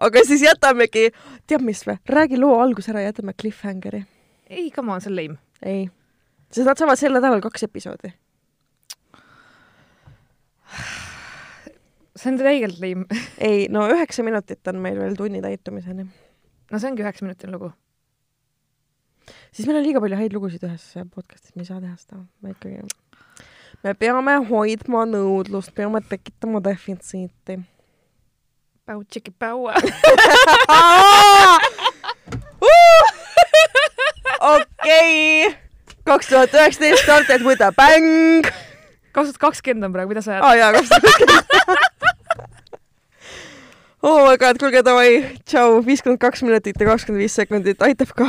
aga siis jätamegi, tead mis või, räägi loo algus ära, jätame cliffhangeri. ei, come on, see on lame. ei, sest nad saavad sel nädalal kaks episoodi. see on täielikult lame. ei, no üheksa minutit on meil veel tunni täitumiseni. no see ongi üheksa minutine lugu. siis meil on liiga palju häid lugusid ühes podcast'is, me ei saa teha seda, me ikkagi, me peame hoidma nõudlust, peame tekitama defitsiiti. Päu tšiki päu. okei, kaks tuhat üheksateist started with a bang. kaks tuhat kakskümmend on praegu, mida sa ajad? aa jaa, kaks tuhat kakskümmend. oh my god, kuulge davai, tšau, viiskümmend kaks minutit ja kakskümmend viis sekundit, aitab ka